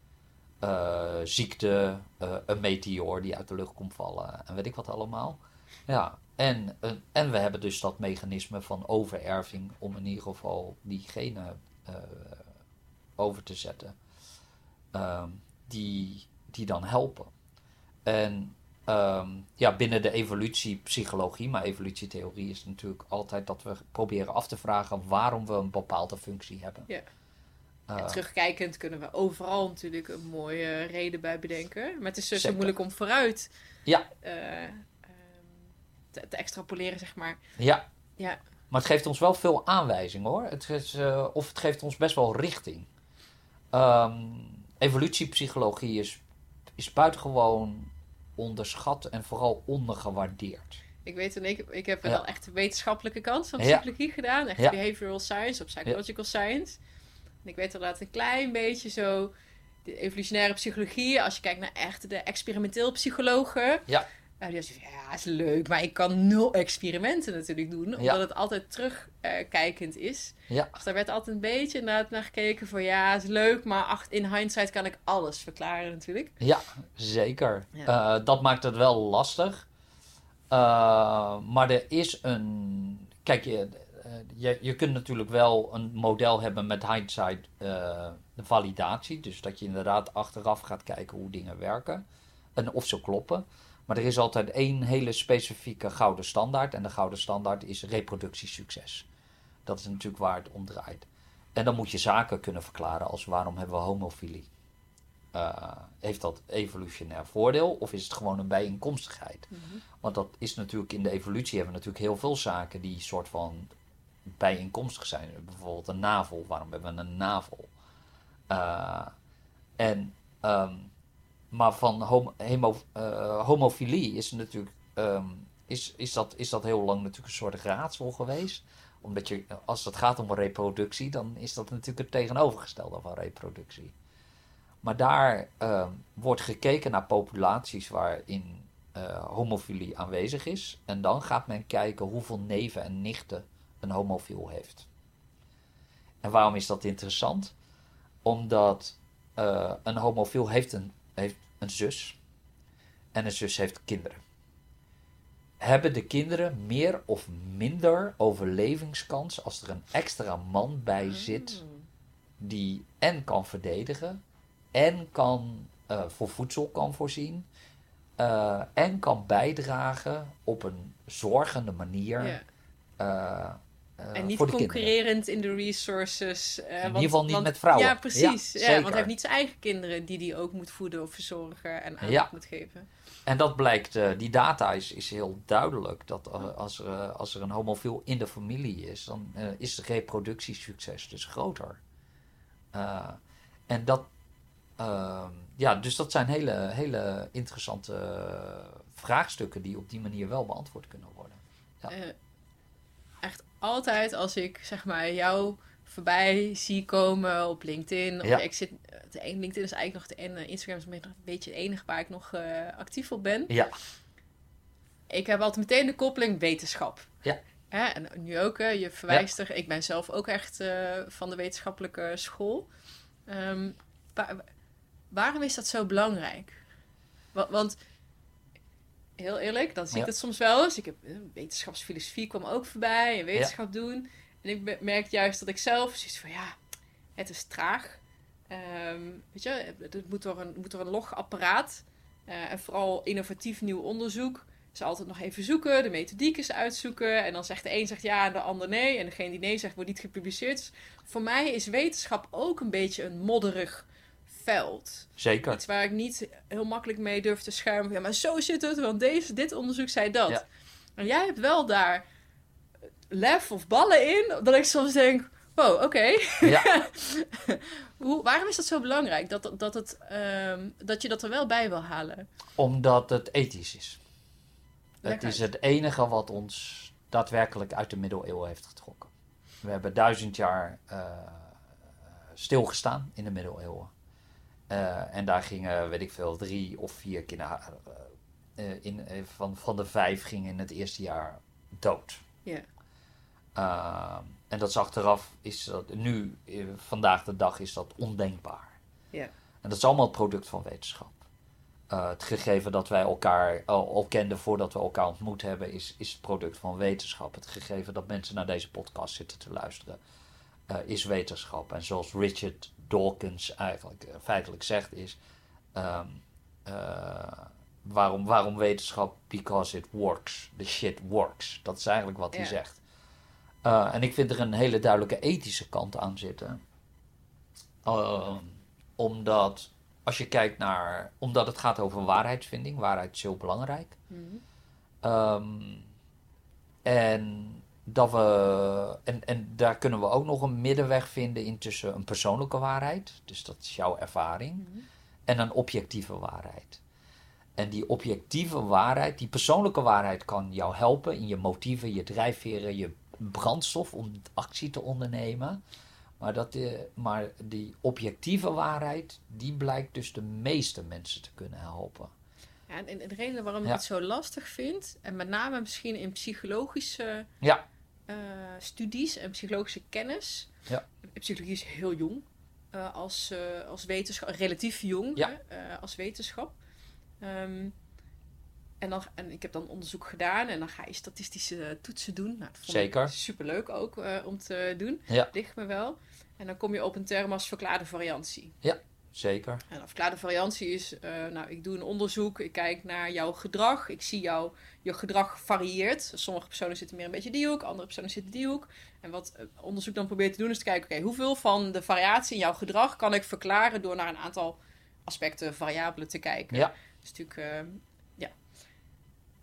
Ziekte, een meteoor die uit de lucht komt vallen en weet ik wat allemaal. Ja, en, eh, en we hebben dus dat mechanisme van overerving om in ieder geval die genen eh, over te zetten. Ehm, die, die dan helpen. En ehm, ja, binnen de evolutiepsychologie, maar evolutietheorie is natuurlijk altijd dat we proberen af te vragen waarom we een bepaalde functie hebben. Ja. Eh, En terugkijkend kunnen we overal natuurlijk een mooie reden bij bedenken. Maar het is dus zo moeilijk om vooruit Ja. ehm, te, te extrapoleren, zeg maar. ja, Ja, Maar het geeft ons wel veel aanwijzingen hoor. Het is, eh, of het geeft ons best wel richting. Ehm, evolutiepsychologie is, is buitengewoon onderschat en vooral ondergewaardeerd. ik weet en ik, ik heb Ja. wel echt de wetenschappelijke kant van Ja. psychologie gedaan. Echt Ja. behavioral science of psychological science. En ik weet inderdaad een klein beetje zo de evolutionaire psychologie. Als je kijkt naar echt de experimenteel psychologen. Ja. Nou, die zeggen, ja, is leuk, maar ik kan nul experimenten natuurlijk doen. Omdat Ja. het altijd terugkijkend is. Ja, Dus daar werd altijd een beetje inderdaad naar gekeken van ja, is leuk, maar ach- in hindsight kan ik alles verklaren natuurlijk. ja zeker. Ja. Eh, dat maakt het wel lastig. Eh, maar er is een. Kijk, je, eh, je, je kunt natuurlijk wel een model hebben met hindsight de validatie. Dus dat je inderdaad achteraf gaat kijken hoe dingen werken. En of ze kloppen. Maar er is altijd één hele specifieke gouden standaard. En de gouden standaard is reproductiesucces. Dat is natuurlijk waar het om draait. En dan moet je zaken kunnen verklaren als waarom hebben we homofilie? Eh, heeft dat evolutionair voordeel of is het gewoon een bijeenkomstigheid? Want dat is natuurlijk in de evolutie hebben we natuurlijk heel veel zaken die soort van bijeenkomstig zijn. Bijvoorbeeld een navel. Waarom hebben we een navel? Eh, en, ehm, maar van eh, homofilie is natuurlijk ehm, is, is, dat, is dat heel lang natuurlijk een soort raadsel geweest. Omdat je, als het gaat om reproductie, dan is dat natuurlijk het tegenovergestelde van reproductie. Maar daar ehm, wordt gekeken naar populaties waarin eh, homofilie aanwezig is. En dan gaat men kijken hoeveel neven en nichten een homofiel heeft. En waarom is dat interessant? Omdat eh, een homofiel heeft een, heeft een zus. En een zus heeft kinderen. Hebben de kinderen meer of minder overlevingskans als er een extra man bij zit Mm. die en kan verdedigen en kan eh, voor voedsel kan voorzien eh, en kan bijdragen op een zorgende manier eh, En niet de concurrerend in de resources. eh, In ieder geval niet want- met vrouwen. Ja, precies. Ja, want hij heeft niet zijn eigen kinderen die hij ook moet voeden of verzorgen en aandacht moet geven. En dat blijkt, eh, die data is, is heel duidelijk. Dat eh, als, er, eh, als er een homofiel in de familie is, dan eh, is het reproductiesucces dus groter. Eh, en dat, ehm, ja, dus dat zijn hele, hele interessante eh, vraagstukken die op die manier wel beantwoord kunnen worden. Ja. Altijd als ik zeg maar jou voorbij zie komen op LinkedIn. Of Ja. ik zit, de een LinkedIn is eigenlijk nog de en Instagram is een beetje het enige waar ik nog eh, actief op ben. Ja, Ik heb altijd meteen de koppeling wetenschap. Ja. Hè? En nu ook, hè? je verwijst er. Ik ben zelf ook echt eh, van de wetenschappelijke school. Ehm, waar- waarom is dat zo belangrijk? Wa- Want, heel eerlijk, dan zie ik dat soms wel eens. Ik heb eh, wetenschapsfilosofie kwam ook voorbij en wetenschap doen. En ik merk juist dat ik zelf zoiets van ja, het is traag. Ehm, weet je, het moet door een, moet door een logapparaat. Eh, en vooral innovatief nieuw onderzoek. Ze altijd nog even zoeken, de methodiek eens uitzoeken. En dan zegt de een zegt ja en de ander nee. En degene die nee zegt wordt niet gepubliceerd. Dus voor mij is wetenschap ook een beetje een modderig veld. zeker. Iets waar ik niet heel makkelijk mee durf te schermen. Ja, maar zo zit het, want deze, dit onderzoek zei dat. Ja. En jij hebt wel daar lef of ballen in, dat ik soms denk... Wow, oké. Ja. Hoe, waarom is dat zo belangrijk? Dat, dat, het, ehm, dat je dat er wel bij wil halen? Omdat het ethisch is. Het is het enige wat ons daadwerkelijk uit de middeleeuwen heeft getrokken. We hebben duizend jaar eh, stilgestaan in de middeleeuwen. Eh, en daar gingen, weet ik veel, drie of vier kinderen eh, eh, in, van, van de vijf gingen in het eerste jaar dood. Ja. Uh, en dat is achteraf, is dat nu, vandaag de dag, is dat ondenkbaar. Ja. En dat is allemaal het product van wetenschap. Het gegeven dat wij elkaar al, al kenden voordat we elkaar ontmoet hebben, is, is het product van wetenschap. Het gegeven dat mensen naar deze podcast zitten te luisteren, is wetenschap. En zoals Richard Dawkins eigenlijk uh, feitelijk zegt, is um, waarom, waarom wetenschap? Because it works. The shit works. Dat is eigenlijk wat Ja. hij zegt. Uh, en ik vind er een hele duidelijke ethische kant aan zitten. Uh, omdat als je kijkt naar. Omdat het gaat over waarheidsvinding. Waarheid is heel belangrijk. Mhm. Um, en dat we. En, en daar kunnen we ook nog een middenweg vinden in tussen een persoonlijke waarheid. Dus dat is jouw ervaring. Mhm. En een objectieve waarheid. En die objectieve waarheid, die persoonlijke waarheid kan jou helpen in je motieven, je drijfveren, je brandstof om actie te ondernemen. Maar, dat, uh, maar die objectieve waarheid, die blijkt dus de meeste mensen te kunnen helpen. Ja, en, en de reden waarom ik Ja. het zo lastig vind, en met name misschien in psychologische Ja. Eh, studies en psychologische kennis. Ja. Psychologie is heel jong eh, als, eh, als wetenschap, relatief jong Ja. als wetenschap. Ehm, en, dan, en ik heb dan onderzoek gedaan en dan ga je statistische toetsen doen. Nou, dat vond Zeker. ik superleuk ook om te doen. Ja. Ligt me wel. En dan kom je op een term als verklaarde variantie. Zeker. En een verklaarde variantie is, eh, nou, ik doe een onderzoek, ik kijk naar jouw gedrag, ik zie jou, je gedrag varieert. Sommige personen zitten meer een beetje die hoek, andere personen zitten die hoek. En wat eh, onderzoek dan probeert te doen is te kijken, oké, hoeveel van de variatie in jouw gedrag kan ik verklaren door naar een aantal aspecten, variabelen te kijken. Ja. Dat is natuurlijk, eh.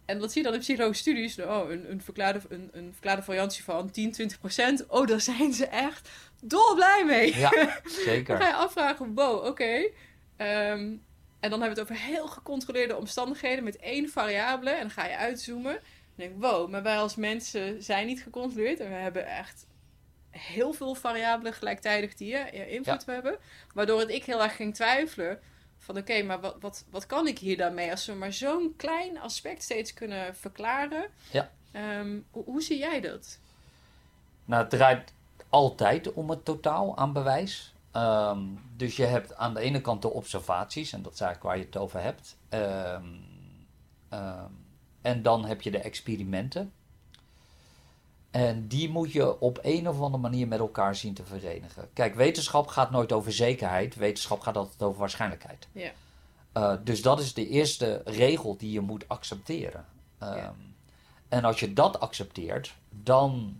En wat zie je dan in psychologische studies? Nou, Oh, een, een, verklaarde, een, een verklaarde variantie van 10, 20 procent. Oh, daar zijn ze echt dolblij mee. Ja, Dan ga zeker. je afvragen, wow, oké. Ehm, en dan hebben we het over heel gecontroleerde omstandigheden met één variabele. En dan ga je uitzoomen. En denk ik, wow, maar wij als mensen zijn niet gecontroleerd. En we hebben echt heel veel variabelen gelijktijdig die eh, invloed hebben. Waardoor het ik heel erg ging twijfelen. Van oké, maar wat, wat, wat kan ik hier dan mee? Als we maar zo'n klein aspect steeds kunnen verklaren. Ja. Ehm, hoe, hoe zie jij dat? Nou, het draait altijd om het totaal aan bewijs. Ehm, dus je hebt aan de ene kant de observaties, en dat is eigenlijk waar je het over hebt. Ehm, en dan heb je de experimenten. En die moet je op een of andere manier met elkaar zien te verenigen. Kijk, wetenschap gaat nooit over zekerheid. Wetenschap gaat altijd over waarschijnlijkheid. Ja. Uh, dus dat is de eerste regel die je moet accepteren. Um, Ja. En als je dat accepteert, dan,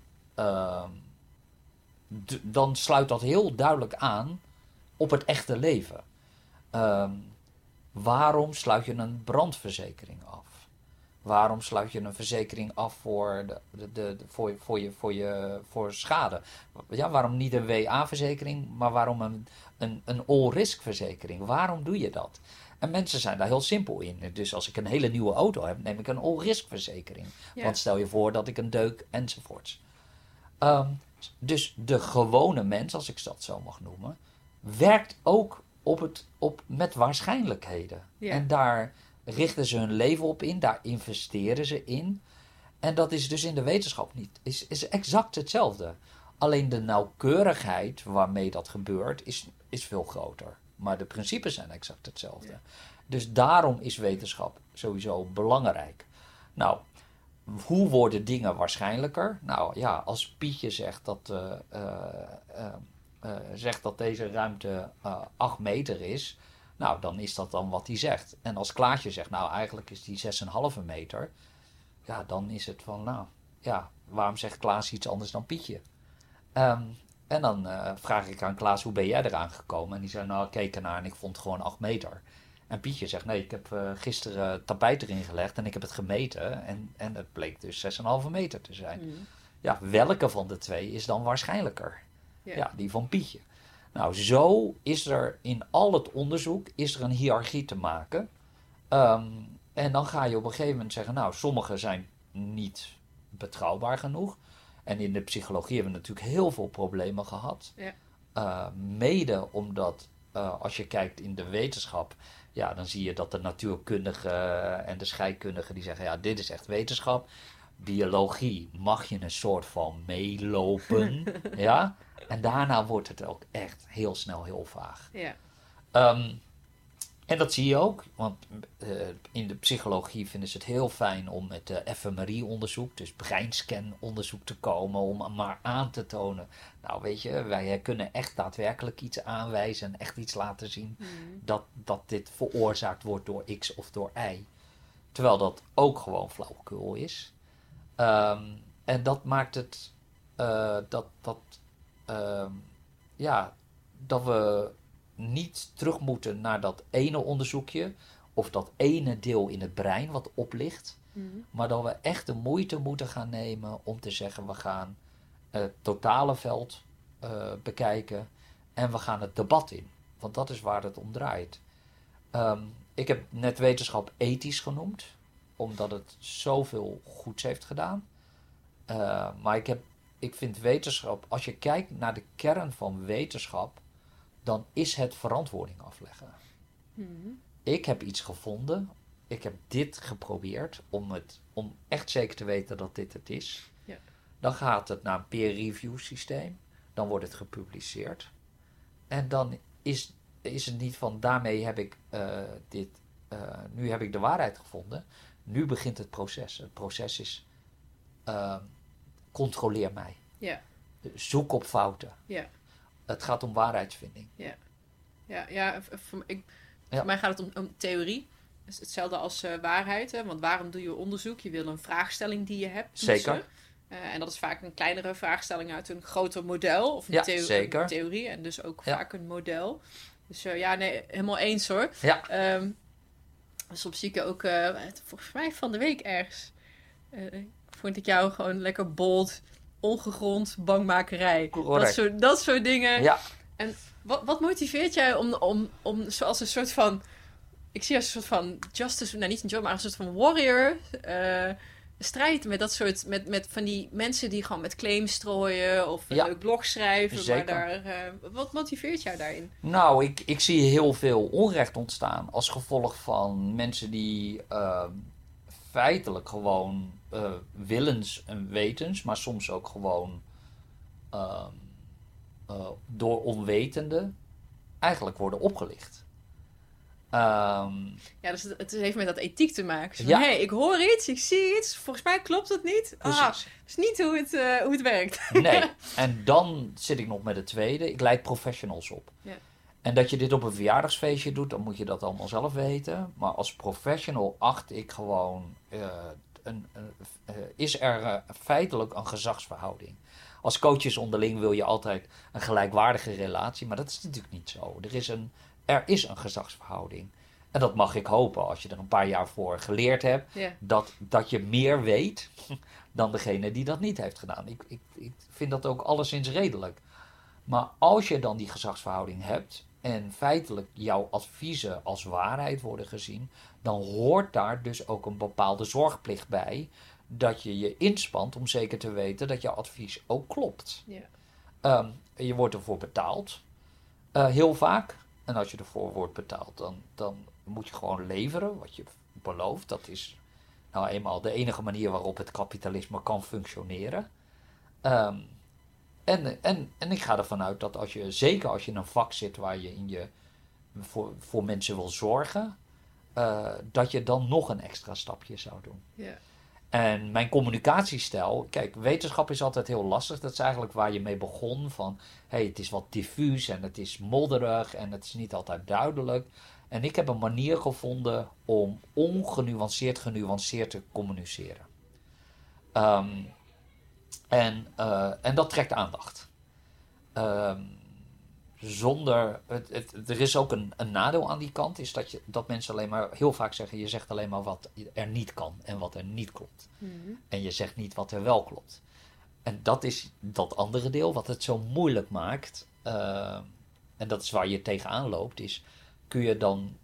d- dan sluit dat heel duidelijk aan op het echte leven. Um, waarom sluit je een brandverzekering af? Waarom sluit je een verzekering af voor, de, de, de, voor, voor, je, voor, je, voor schade? Ja, waarom niet een WA-verzekering, maar waarom een, een, een all-risk verzekering? Waarom doe je dat? En mensen zijn daar heel simpel in. Dus als ik een hele nieuwe auto heb, neem ik een all-risk verzekering. Ja. Want stel je voor dat ik een deuk enzovoorts. Um, dus de gewone mens, als ik dat zo mag noemen, werkt ook op het, op, met waarschijnlijkheden. Ja. En daar richten ze hun leven op in, daar investeren ze in. En dat is dus in de wetenschap niet. Is, is exact hetzelfde. Alleen de nauwkeurigheid waarmee dat gebeurt is, is veel groter. Maar de principes zijn exact hetzelfde. Ja. Dus daarom is wetenschap sowieso belangrijk. Nou, hoe worden dingen waarschijnlijker? Nou ja, als Pietje zegt dat, uh, uh, uh, zegt dat deze ruimte 8 meter is, nou dan is dat dan wat hij zegt. En als Klaasje zegt, nou eigenlijk is die 6,5 meter, ja dan is het van, nou ja, waarom zegt Klaas iets anders dan Pietje? Um, en dan uh, vraag ik aan Klaas, hoe ben jij eraan gekomen? En die zei, nou, ik keek ernaar en ik vond gewoon 8 meter. En Pietje zegt, nee, ik heb uh, gisteren tapijt erin gelegd en ik heb het gemeten. En, en het bleek dus 6,5 meter te zijn. Mm. Ja, welke van de twee is dan waarschijnlijker? Ja, die van Pietje. Nou, zo is er in al het onderzoek is er een hiërarchie te maken. Ehm, en dan ga je op een gegeven moment zeggen, nou, sommige zijn niet betrouwbaar genoeg. En in de psychologie hebben we natuurlijk heel veel problemen gehad. Ja. Eh, mede omdat, eh, als je kijkt in de wetenschap, ja, dan zie je dat de natuurkundigen en de scheikundigen die zeggen, ja, dit is echt wetenschap. Biologie mag je een soort van meelopen, ja. En daarna wordt het ook echt heel snel heel vaag. Ja. Ehm, en dat zie je ook, want eh, in de psychologie vinden ze het heel fijn om met uh, fMRI-onderzoek, dus breinscan-onderzoek te komen, om maar aan te tonen. Nou, weet je, wij kunnen echt daadwerkelijk iets aanwijzen en echt iets laten zien Mhm. dat, dat dit veroorzaakt wordt door X of door Y. Terwijl dat ook gewoon flauwekul is. Ehm, en dat maakt het eh, dat, dat, ja, dat we niet terug moeten naar dat ene onderzoekje of dat ene deel in het brein wat oplicht. Mhm. Maar dat we echt de moeite moeten gaan nemen om te zeggen: we gaan het totale veld eh, bekijken en we gaan het debat in. Want dat is waar het om draait. Ehm, ik heb net wetenschap ethisch genoemd, omdat het zoveel goeds heeft gedaan. Eh, maar ik, heb, ik vind wetenschap, als je kijkt naar de kern van wetenschap, dan is het verantwoording afleggen. Mhm. Ik heb iets gevonden. Ik heb dit geprobeerd om, het, om echt zeker te weten dat dit het is. Ja. Dan gaat het naar een peer review systeem. Dan wordt het gepubliceerd. En dan is, is het niet van daarmee heb ik eh, dit, eh, nu heb ik de waarheid gevonden. Nu begint het proces. Het proces is eh, controleer mij. Ja. Zoek op fouten. Ja. Het gaat om waarheidsvinding. Ja, ja v- voor, ik, Ja. voor mij gaat het om, om theorie. Het is hetzelfde als eh, waarheid. Hè? Want waarom doe je onderzoek? Je wil een vraagstelling die je hebt. toetsen. Zeker. Eh, en dat is vaak een kleinere vraagstelling uit een groter model. Of een, Ja, theo- zeker. een theorie. En dus ook Ja. vaak een model. Dus eh, ja, nee, helemaal eens hoor. Ja. Ehm, soms zie ik ook, volgens mij van de week ergens, vond ik jou gewoon lekker bold, ongegrond, bangmakerij. Dat soort, dat soort dingen. Ja. Wat, wat motiveert jij om, om, om zoals een soort van, ik zie als een soort van justice, nou niet een job, maar een soort van warrior, eh strijd met dat soort, met, met van die mensen die gewoon met claims strooien of Ja. leuk blog schrijven. Zeker. Maar daar, eh, wat motiveert jou daarin? Nou, ik, ik zie heel veel onrecht ontstaan als gevolg van mensen die ehm, feitelijk gewoon eh, willens en wetens, maar soms ook gewoon ehm, eh, door onwetenden eigenlijk worden opgelicht. Ehm, Ja, dus het, het heeft met dat ethiek te maken. Van, Ja. hey, ik hoor iets, ik zie iets, volgens mij klopt het niet. Ah, dat is niet hoe het, eh, hoe het werkt. Nee, en dan zit ik nog met het tweede. Ik leid professionals op. Ja. En dat je dit op een verjaardagsfeestje doet, dan moet je dat allemaal zelf weten. Maar als professional acht ik gewoon, een, een- eh, is er eh, feitelijk een gezagsverhouding. Als coaches onderling wil je altijd een gelijkwaardige relatie, maar dat is natuurlijk niet zo. Er is een, er is een gezagsverhouding. En dat mag ik hopen als je er een paar jaar voor geleerd hebt dat, dat je meer weet dan degene die dat niet heeft gedaan. Ik, ik, ik vind dat ook alleszins redelijk. Maar als je dan die gezagsverhouding hebt en feitelijk jouw adviezen als waarheid worden gezien, dan hoort daar dus ook een bepaalde zorgplicht bij dat je je inspant om zeker te weten dat jouw advies ook klopt. Ja. Ehm, je wordt ervoor betaald, eh, heel vaak. En als je ervoor wordt betaald, dan, dan moet je gewoon leveren wat je belooft. Dat is nou eenmaal de enige manier waarop het kapitalisme kan functioneren. Ehm, en, en, en ik ga ervan uit dat als je, zeker als je in een vak zit waar je, in je voor, voor mensen wil zorgen, eh, dat je dan nog een extra stapje zou doen. Ja. En mijn communicatiestijl, kijk, wetenschap is altijd heel lastig. Dat is eigenlijk waar je mee begon. Van hey, het is wat diffuus en het is modderig en het is niet altijd duidelijk. En ik heb een manier gevonden om ongenuanceerd, genuanceerd te communiceren. Ehm, en, eh, en dat trekt aandacht. Ehm, zonder. Het, het, er is ook een, een nadeel aan die kant, is dat, je, dat mensen alleen maar heel vaak zeggen: je zegt alleen maar wat er niet kan en wat er niet klopt. Mhm. En je zegt niet wat er wel klopt. en dat is dat andere deel wat het zo moeilijk maakt. eh, en dat is waar je tegenaan loopt, is kun je dan.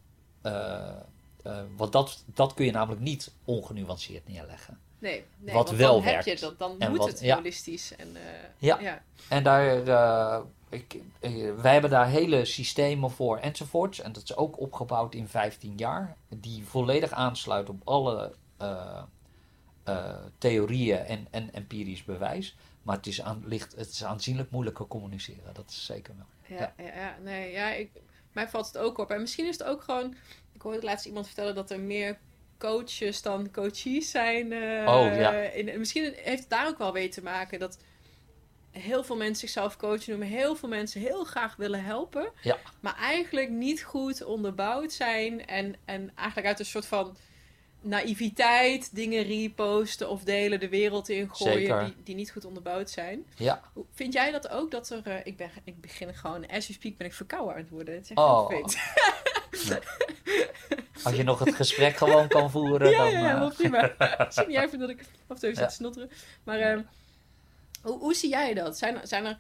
want dat, dat kun je namelijk niet ongenuanceerd neerleggen. Nee, nee Wat wel dan werkt. heb je dat, dan En moet wat- het ja. holistisch. En, eh, Ja. ja. En daar, eh, ik, eh, wij hebben daar hele systemen voor enzovoorts. En dat is ook opgebouwd in 15 jaar. Die volledig aansluiten op alle theorieën en, en empirisch bewijs. Maar het is, aan, ligt, het is aanzienlijk moeilijker communiceren. Dat is zeker wel. Ja, ja. ja, nee, ja, ik, mij valt het ook op. En misschien is het ook gewoon... Ik hoorde laatst iemand vertellen dat er meer coaches dan coaches zijn. Oh, ja. in, en misschien heeft het daar ook wel mee te maken dat heel veel mensen zichzelf coach noemen. Heel veel mensen heel graag willen helpen. Ja. Maar eigenlijk niet goed onderbouwd zijn. En, en eigenlijk uit een soort van naïviteit dingen reposten of delen de wereld in gooien die, die niet goed onderbouwd zijn. Ja, Vind jij dat ook? Dat er, eh, ik, ben, ik begin gewoon, as you speak ben ik verkouden aan het worden. Het is echt Oh. als je nog het gesprek gewoon kan voeren, ja, dan... ja, ja, eh, prima. Zie niet even dat ik af en toe zit te snotteren. Maar ehm, hoe, hoe zie jij dat? Zijn zijn er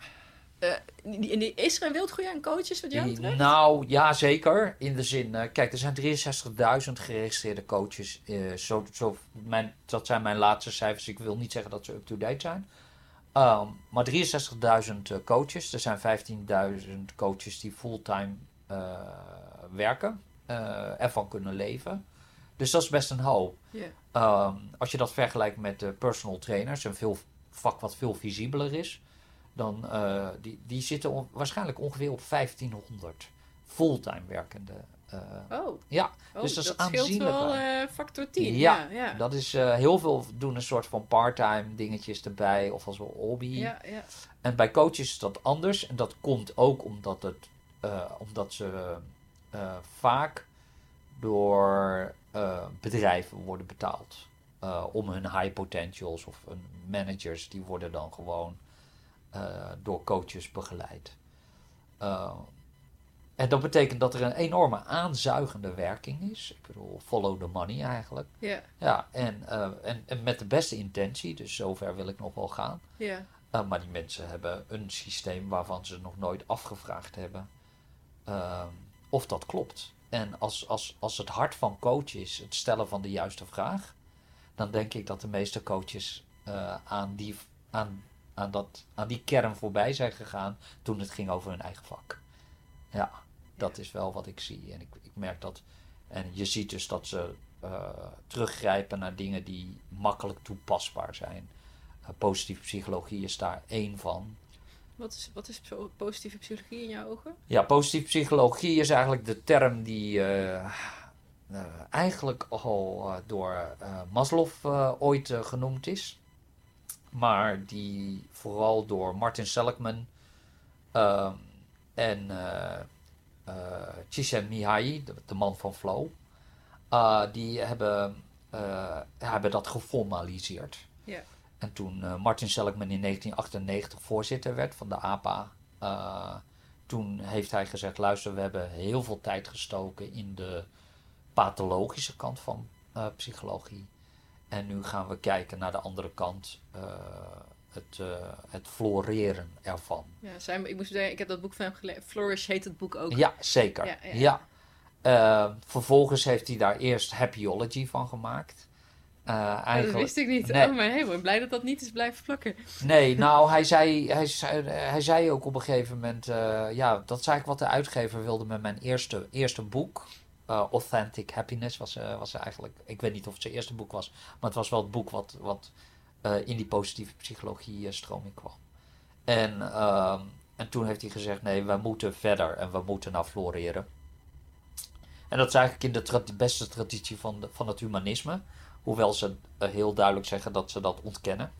die- is er een wildgroei aan coaches wat jou betreft? Nou, ja, zeker. In de zin, eh, kijk, er zijn 63.000 geregistreerde coaches. zo, zo, mijn, dat zijn mijn laatste cijfers. Ik wil niet zeggen dat ze up-to-date zijn. Ehm, maar 63.000 eh, coaches. Er zijn 15.000 coaches die fulltime werken. eh, ervan kunnen leven. Dus dat is best een hoop. Ehm, als je dat vergelijkt met de personal trainers, een veel, vak wat veel visibeler is, dan uh, die, die zitten on, waarschijnlijk ongeveer op 1500 fulltime werkende. Uh, oh. Ja, oh, dus dat, dat is aanzienlijk. wel uh, factor 10. Ja, ja, ja. dat is heel veel doen een soort van part-time dingetjes erbij of als een hobby. Ja, ja. En bij coaches is dat anders en dat komt ook omdat, het, omdat ze uh, vaak door uh, bedrijven worden betaald. Uh, om hun high potentials of hun managers, die worden dan gewoon door coaches begeleid. En dat betekent dat er een enorme aanzuigende werking is. Ik bedoel, follow the money eigenlijk. Ja. Ja, en, en, en met de beste intentie, dus zover wil ik nog wel gaan. Ja. Uh, maar die mensen hebben een systeem waarvan ze nog nooit afgevraagd hebben uh, of dat klopt. En als, als, als het hart van coach is het stellen van de juiste vraag, dan denk ik dat de meeste coaches uh, aan, die, aan, aan, dat, aan die kern voorbij zijn gegaan toen het ging over hun eigen vak. Ja, dat is wel wat ik zie. En ik, ik merk dat. En je ziet dus dat ze uh, teruggrijpen naar dingen die makkelijk toepasbaar zijn. Uh, positieve psychologie is daar één van. Wat is, wat is positieve psychologie in jouw ogen? Ja, positieve psychologie is eigenlijk de term die uh, eigenlijk al door Maslow ooit genoemd is. Maar die vooral door Martin Seligman ehm, en Csikszentmihalyi, de, de, man van Flow, die hebben, hebben dat geformaliseerd. Ja. En toen Martin Seligman in 1998 voorzitter werd van de APA, toen heeft hij gezegd: luister, we hebben heel veel tijd gestoken in de pathologische kant van psychologie. En nu gaan we kijken naar de andere kant het, uh, het floreren ervan. Ja, zijn, ik moest zeggen, ik heb dat boek van hem gelezen. Flourish heet het boek ook. Ja, zeker. Ja. ja. ja. Vervolgens heeft hij daar eerst Happyology van gemaakt. Uh, eigenlijk... Dat wist ik niet. Nee. Oh, ik ben blij dat dat niet is blijven plakken. Nee, nou, hij zei, hij, zei, hij zei ook op een gegeven moment... Uh, ja, dat is eigenlijk wat de uitgever wilde met mijn eerste, eerste boek. Uh, Authentic Happiness was, was eigenlijk... Ik weet niet of het zijn eerste boek was. Maar het was wel het boek wat... wat uh, in die positieve psychologie stroming kwam. En, uh, en toen heeft hij gezegd: nee, we moeten verder en we moeten naar floreren. En dat is eigenlijk in de tra beste traditie van, de, van het humanisme. Hoewel ze uh, heel duidelijk zeggen dat ze dat ontkennen.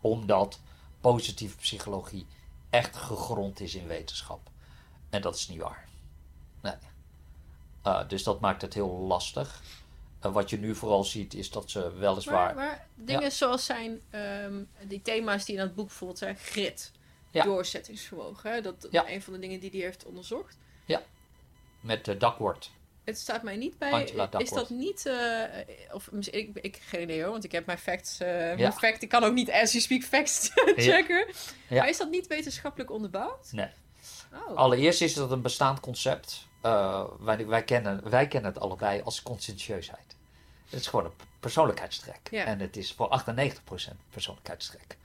Omdat positieve psychologie echt gegrond is in wetenschap. En dat is niet waar. Nee. Uh, dus dat maakt het heel lastig. Uh, wat je nu vooral ziet is dat ze weliswaar... Maar, maar dingen ja. zoals zijn, um, die thema's die in het boek bijvoorbeeld zijn, grit, ja. doorzettingsvermogen. Hè? Dat ja. een van de dingen die hij heeft onderzocht. Ja, met uh, Duckworth. Het staat mij niet bij. Is dat niet. eh, of misschien- ik, ik geen idee hoor, want ik heb mijn facts. eh, Ja. mijn fact, ik kan ook niet as you speak facts checken. Ja. Maar is dat niet wetenschappelijk onderbouwd? Nee. Oh. Allereerst is dat een bestaand concept. Eh, wij, wij, kennen, wij kennen het allebei als conscientieusheid. Het is gewoon een persoonlijkheidstrek. En het is voor 98% persoonlijkheidstrek.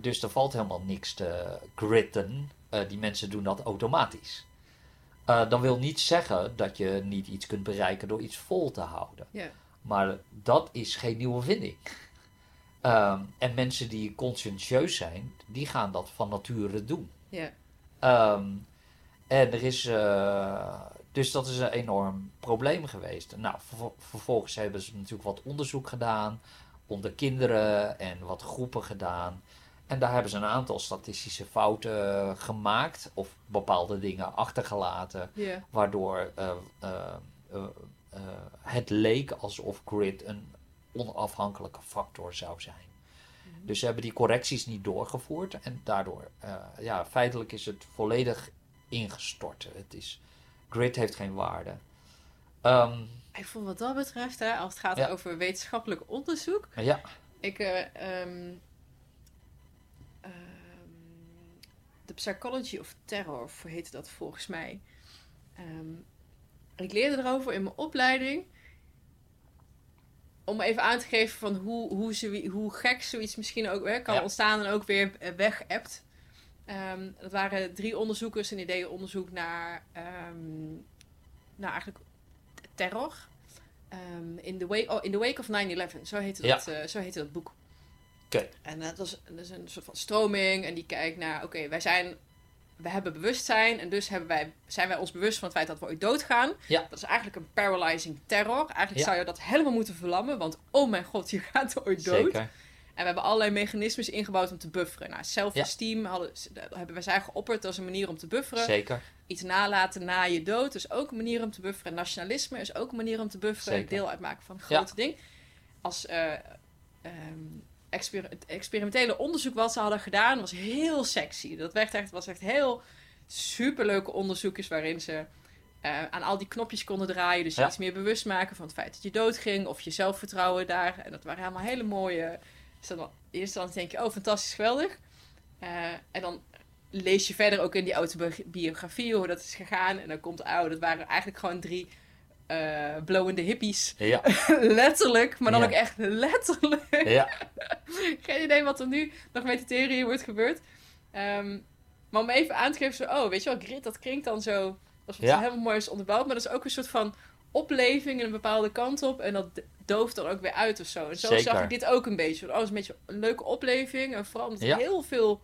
Dus er valt helemaal niks te gritten. Die mensen doen dat automatisch. Eh, dat wil niet zeggen dat je niet iets kunt bereiken door iets vol te houden. Ja. Maar dat is geen nieuwe vinding. Ehm, en mensen die conscientieus zijn, die gaan dat van nature doen. Ja. Ehm, en er is. eh, dus dat is een enorm probleem geweest. Nou, vervol- vervolgens hebben ze natuurlijk wat onderzoek gedaan onder kinderen en wat groepen gedaan. En daar hebben ze een aantal statistische fouten gemaakt of bepaalde dingen achtergelaten, waardoor eh, eh, eh, eh, het leek alsof grid een onafhankelijke factor zou zijn. Dus ze hebben die correcties niet doorgevoerd en daardoor, eh, ja, feitelijk is het volledig ingestort. Het is, grid heeft geen waarde. Ehm, Ik vond wat dat betreft, hè, als het gaat Ja. over wetenschappelijk onderzoek. ja, Ik. eh, ehm, The Psychology of Terror, heette dat volgens mij. Ehm, ik leerde erover in mijn opleiding. Om even aan te geven van hoe, hoe, zoiets- hoe gek zoiets misschien ook hè, kan Ja. ontstaan en ook weer eh, weg-appt. Ehm, dat waren drie onderzoekers en die deden onderzoek naar, naar eigenlijk terror. In, the wake, oh, in the Wake of 9-11, zo heette, Ja. dat, eh, zo heette dat boek. En dat is, dat is een soort van stroming en die kijkt naar, oké, wij zijn, we hebben bewustzijn en dus hebben wij, zijn wij ons bewust van het feit dat we ooit doodgaan. Ja. Dat is eigenlijk een paralyzing terror. Eigenlijk Ja. zou je dat helemaal moeten verlammen, want oh mijn god, je gaat ooit dood. zeker. En we hebben allerlei mechanismes ingebouwd om te bufferen. Nou, self-esteem hadden, hebben wij zijn geopperd als een manier om te bufferen. Zeker. Iets nalaten na je dood is ook een manier om te bufferen. Nationalisme is ook een manier om te bufferen. Zeker. Deel uitmaken van een grote ding. Als eh, ehm, exper- het experimentele onderzoek wat ze hadden gedaan was heel sexy. Dat werd echt, was echt heel superleuke onderzoekjes waarin ze eh, aan al die knopjes konden draaien. Dus Ja. iets meer bewust maken van het feit dat je doodging. Of je zelfvertrouwen daar. En dat waren helemaal hele mooie... Dus dan, eerst dan denk je, oh fantastisch, geweldig. Eh, en dan lees je verder ook in die autobiografie hoe dat is gegaan. En dan komt, oh, dat waren eigenlijk gewoon drie eh blowende hippies. Ja, letterlijk, maar dan Ja. ook echt letterlijk. ja, Geen idee wat er nu nog met de theorie wordt gebeurd. Ehm, maar om even aan te geven, zo, oh, weet je wel, grit, dat klinkt dan zo, alsof het helemaal mooi is onderbouwd. Maar dat is ook een soort van opleving in een bepaalde kant op. En dat dooft dan ook weer uit of zo. En zo Zeker. zag ik dit ook een beetje. Oh, het is een beetje een leuke opleving. En vooral omdat heel veel...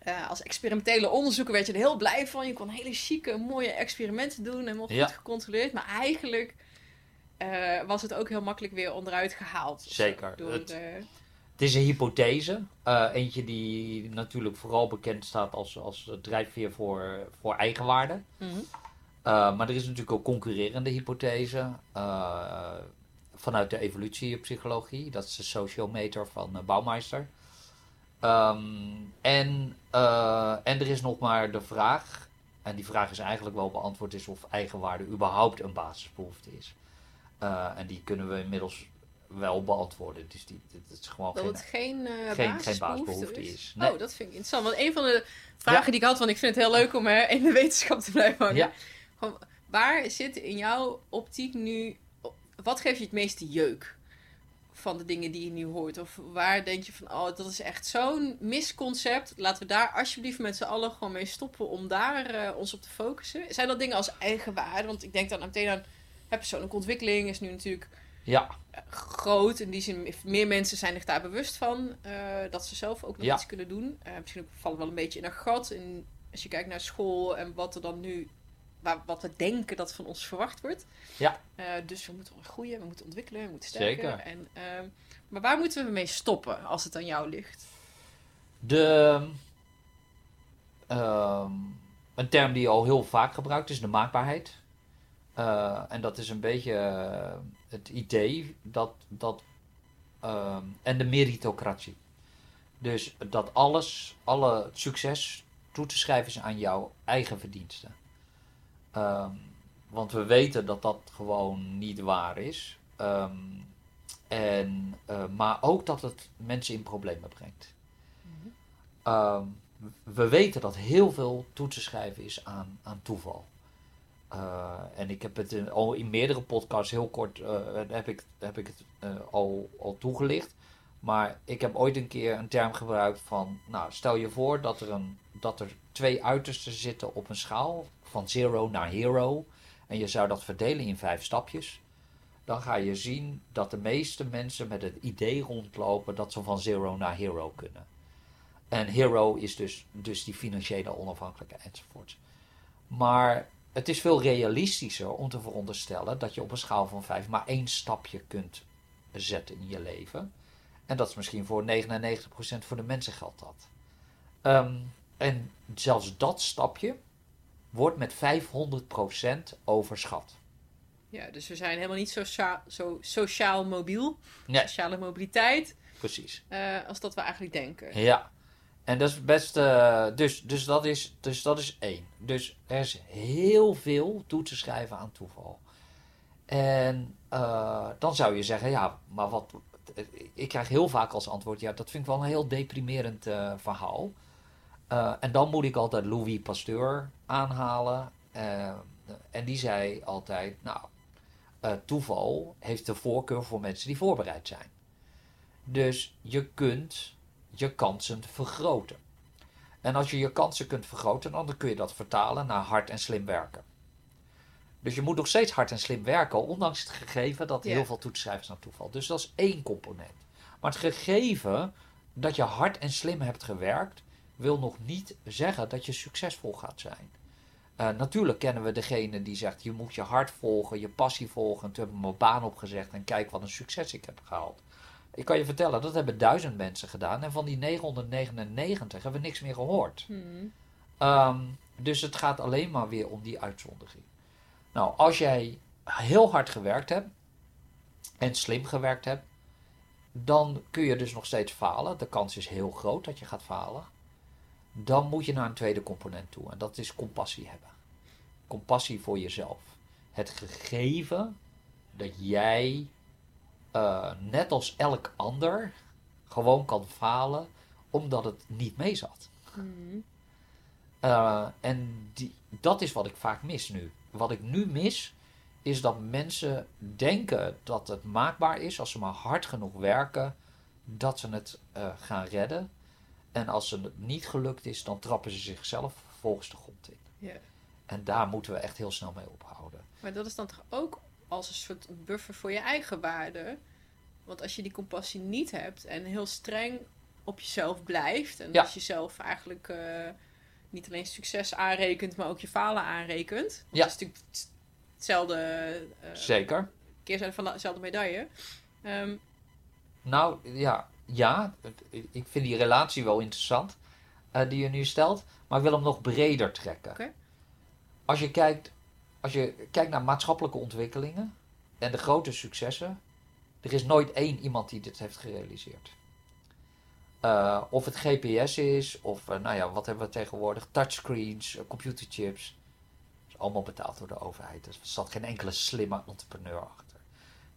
eh, als experimentele onderzoeker werd je er heel blij van. Je kon hele chique, mooie experimenten doen. Helemaal goed Ja. gecontroleerd. Maar eigenlijk eh, was het ook heel makkelijk weer onderuit gehaald. of zo. Zeker. Door, Het- eh, Het is een hypothese. Eh, eentje die natuurlijk vooral bekend staat als, als drijfveer voor, voor eigenwaarde. mhm. Maar er is natuurlijk ook concurrerende hypothese vanuit de evolutiepsychologie. Dat is de sociometer van Baumeister. Um, en, uh, en er is nog maar de vraag, en die vraag is eigenlijk wel beantwoord, is of eigenwaarde überhaupt een basisbehoefte is. Uh, en die kunnen we inmiddels wel beantwoorden. Dus die, dit is gewoon dat geen, het geen, uh, geen, geen basisbehoefte is. is. Nee. Oh, dat vind ik interessant. Want een van de vragen Ja. die ik had, want ik vind het heel leuk om uh, in de wetenschap te blijven hangen. Ja. Gewoon, waar zit in jouw optiek nu... Wat geeft je het meeste jeuk van de dingen die je nu hoort? Of waar denk je van, oh, dat is echt zo'n misconcept. Laten we daar alsjeblieft met z'n allen gewoon mee stoppen om daar uh, ons op te focussen. Zijn dat dingen als eigenwaarde? Want ik denk dan meteen aan persoonlijke ontwikkeling is nu natuurlijk Ja, groot. In die zin, meer mensen zijn zich daar bewust van. Uh, dat ze zelf ook nog Ja. iets kunnen doen. Uh, misschien ook valt het wel een beetje in een gat. In, als je kijkt naar school en wat er dan nu... Waar, wat we denken dat van ons verwacht wordt. Ja. Uh, dus we moeten groeien, we moeten ontwikkelen, we moeten sterken. Zeker. En, uh, maar waar moeten we mee stoppen als het aan jou ligt? De, uh, een term die al heel vaak gebruikt is de maakbaarheid. Uh, en dat is een beetje uh, het idee dat. dat ehm, en de meritocratie. Dus dat alles, alle succes toe te schrijven is aan jouw eigen verdiensten. Um, want we weten dat dat gewoon niet waar is. Ehm, en, eh, maar ook dat het mensen in problemen brengt. Ehm, we weten dat heel veel toe te schrijven is aan, aan toeval. Uh, en ik heb het in, al in meerdere podcasts heel kort uh, heb ik, heb ik het al, al toegelicht. Maar ik heb ooit een keer een term gebruikt van, nou stel je voor dat er, een, dat er twee uitersten zitten op een schaal van zero naar hero. En je zou dat verdelen in vijf stapjes. Dan ga je zien dat de meeste mensen met het idee rondlopen dat ze van zero naar hero kunnen. En hero is dus, dus die financiële onafhankelijkheid enzovoort. Maar het is veel realistischer om te veronderstellen dat je op een schaal van 5 maar één stapje kunt zetten in je leven. En dat is misschien voor 99% voor de mensen geldt dat. Um, en zelfs dat stapje wordt met 500% overschat. Ja, dus we zijn helemaal niet sociaal, zo sociaal mobiel. Nee. Sociale mobiliteit. Precies. Uh, als dat we eigenlijk denken. Ja. En dat is best. Uh, dus, dus, dat is, dus dat is één. Dus er is heel veel toe te schrijven aan toeval. En uh, dan zou je zeggen, ja, maar wat. Ik krijg heel vaak als antwoord, ja, dat vind ik wel een heel deprimerend uh, verhaal. en dan moet ik altijd Louis Pasteur aanhalen. en die zei altijd, nou, toeval heeft de voorkeur voor mensen die voorbereid zijn. Dus je kunt je kansen vergroten. En als je je kansen kunt vergroten, dan kun je dat vertalen naar hard en slim werken. Dus je moet nog steeds hard en slim werken, ondanks het gegeven dat heel veel toetsschrijvers naar toeval. Dus dat is één component. Maar het gegeven dat je hard en slim hebt gewerkt, wil nog niet zeggen dat je succesvol gaat zijn. Uh, natuurlijk kennen we degene die zegt: je moet je hart volgen, je passie volgen. En toen heb ik mijn baan opgezegd en kijk wat een succes ik heb gehaald. Ik kan je vertellen, dat hebben duizend mensen gedaan. En van die 999 hebben we niks meer gehoord. Hmm. Um, dus het gaat alleen maar weer om die uitzondering. Nou, als jij heel hard gewerkt hebt en slim gewerkt hebt, dan kun je dus nog steeds falen. De kans is heel groot dat je gaat falen. Dan moet je naar een tweede component toe. En dat is compassie hebben. Compassie voor jezelf. Het gegeven dat jij uh, net als elk ander gewoon kan falen omdat het niet mee zat. Mm. Uh, en die, dat is wat ik vaak mis nu. Wat ik nu mis is dat mensen denken dat het maakbaar is als ze maar hard genoeg werken, dat ze het uh, gaan redden. En als het niet gelukt is, dan trappen ze zichzelf volgens de grond in. Yeah. En daar moeten we echt heel snel mee ophouden. Maar dat is dan toch ook als een soort buffer voor je eigen waarde. Want als je die compassie niet hebt en heel streng op jezelf blijft. En Ja. als jezelf eigenlijk eh, niet alleen succes aanrekent, maar ook je falen aanrekent. Ja. Dat is natuurlijk hetzelfde eh, Zeker. keerzijde van dezelfde medaille. Ehm, Nou ja, ja, ik vind die relatie wel interessant eh, die je nu stelt, maar ik wil hem nog breder trekken. Als, je kijkt, als je kijkt naar maatschappelijke ontwikkelingen en de grote successen, er is nooit één iemand die dit heeft gerealiseerd. Eh, of het GPS is, of eh, nou ja, wat hebben we tegenwoordig? Touchscreens, computerchips. Dat is allemaal betaald door de overheid. Er zat geen enkele slimme entrepreneur achter.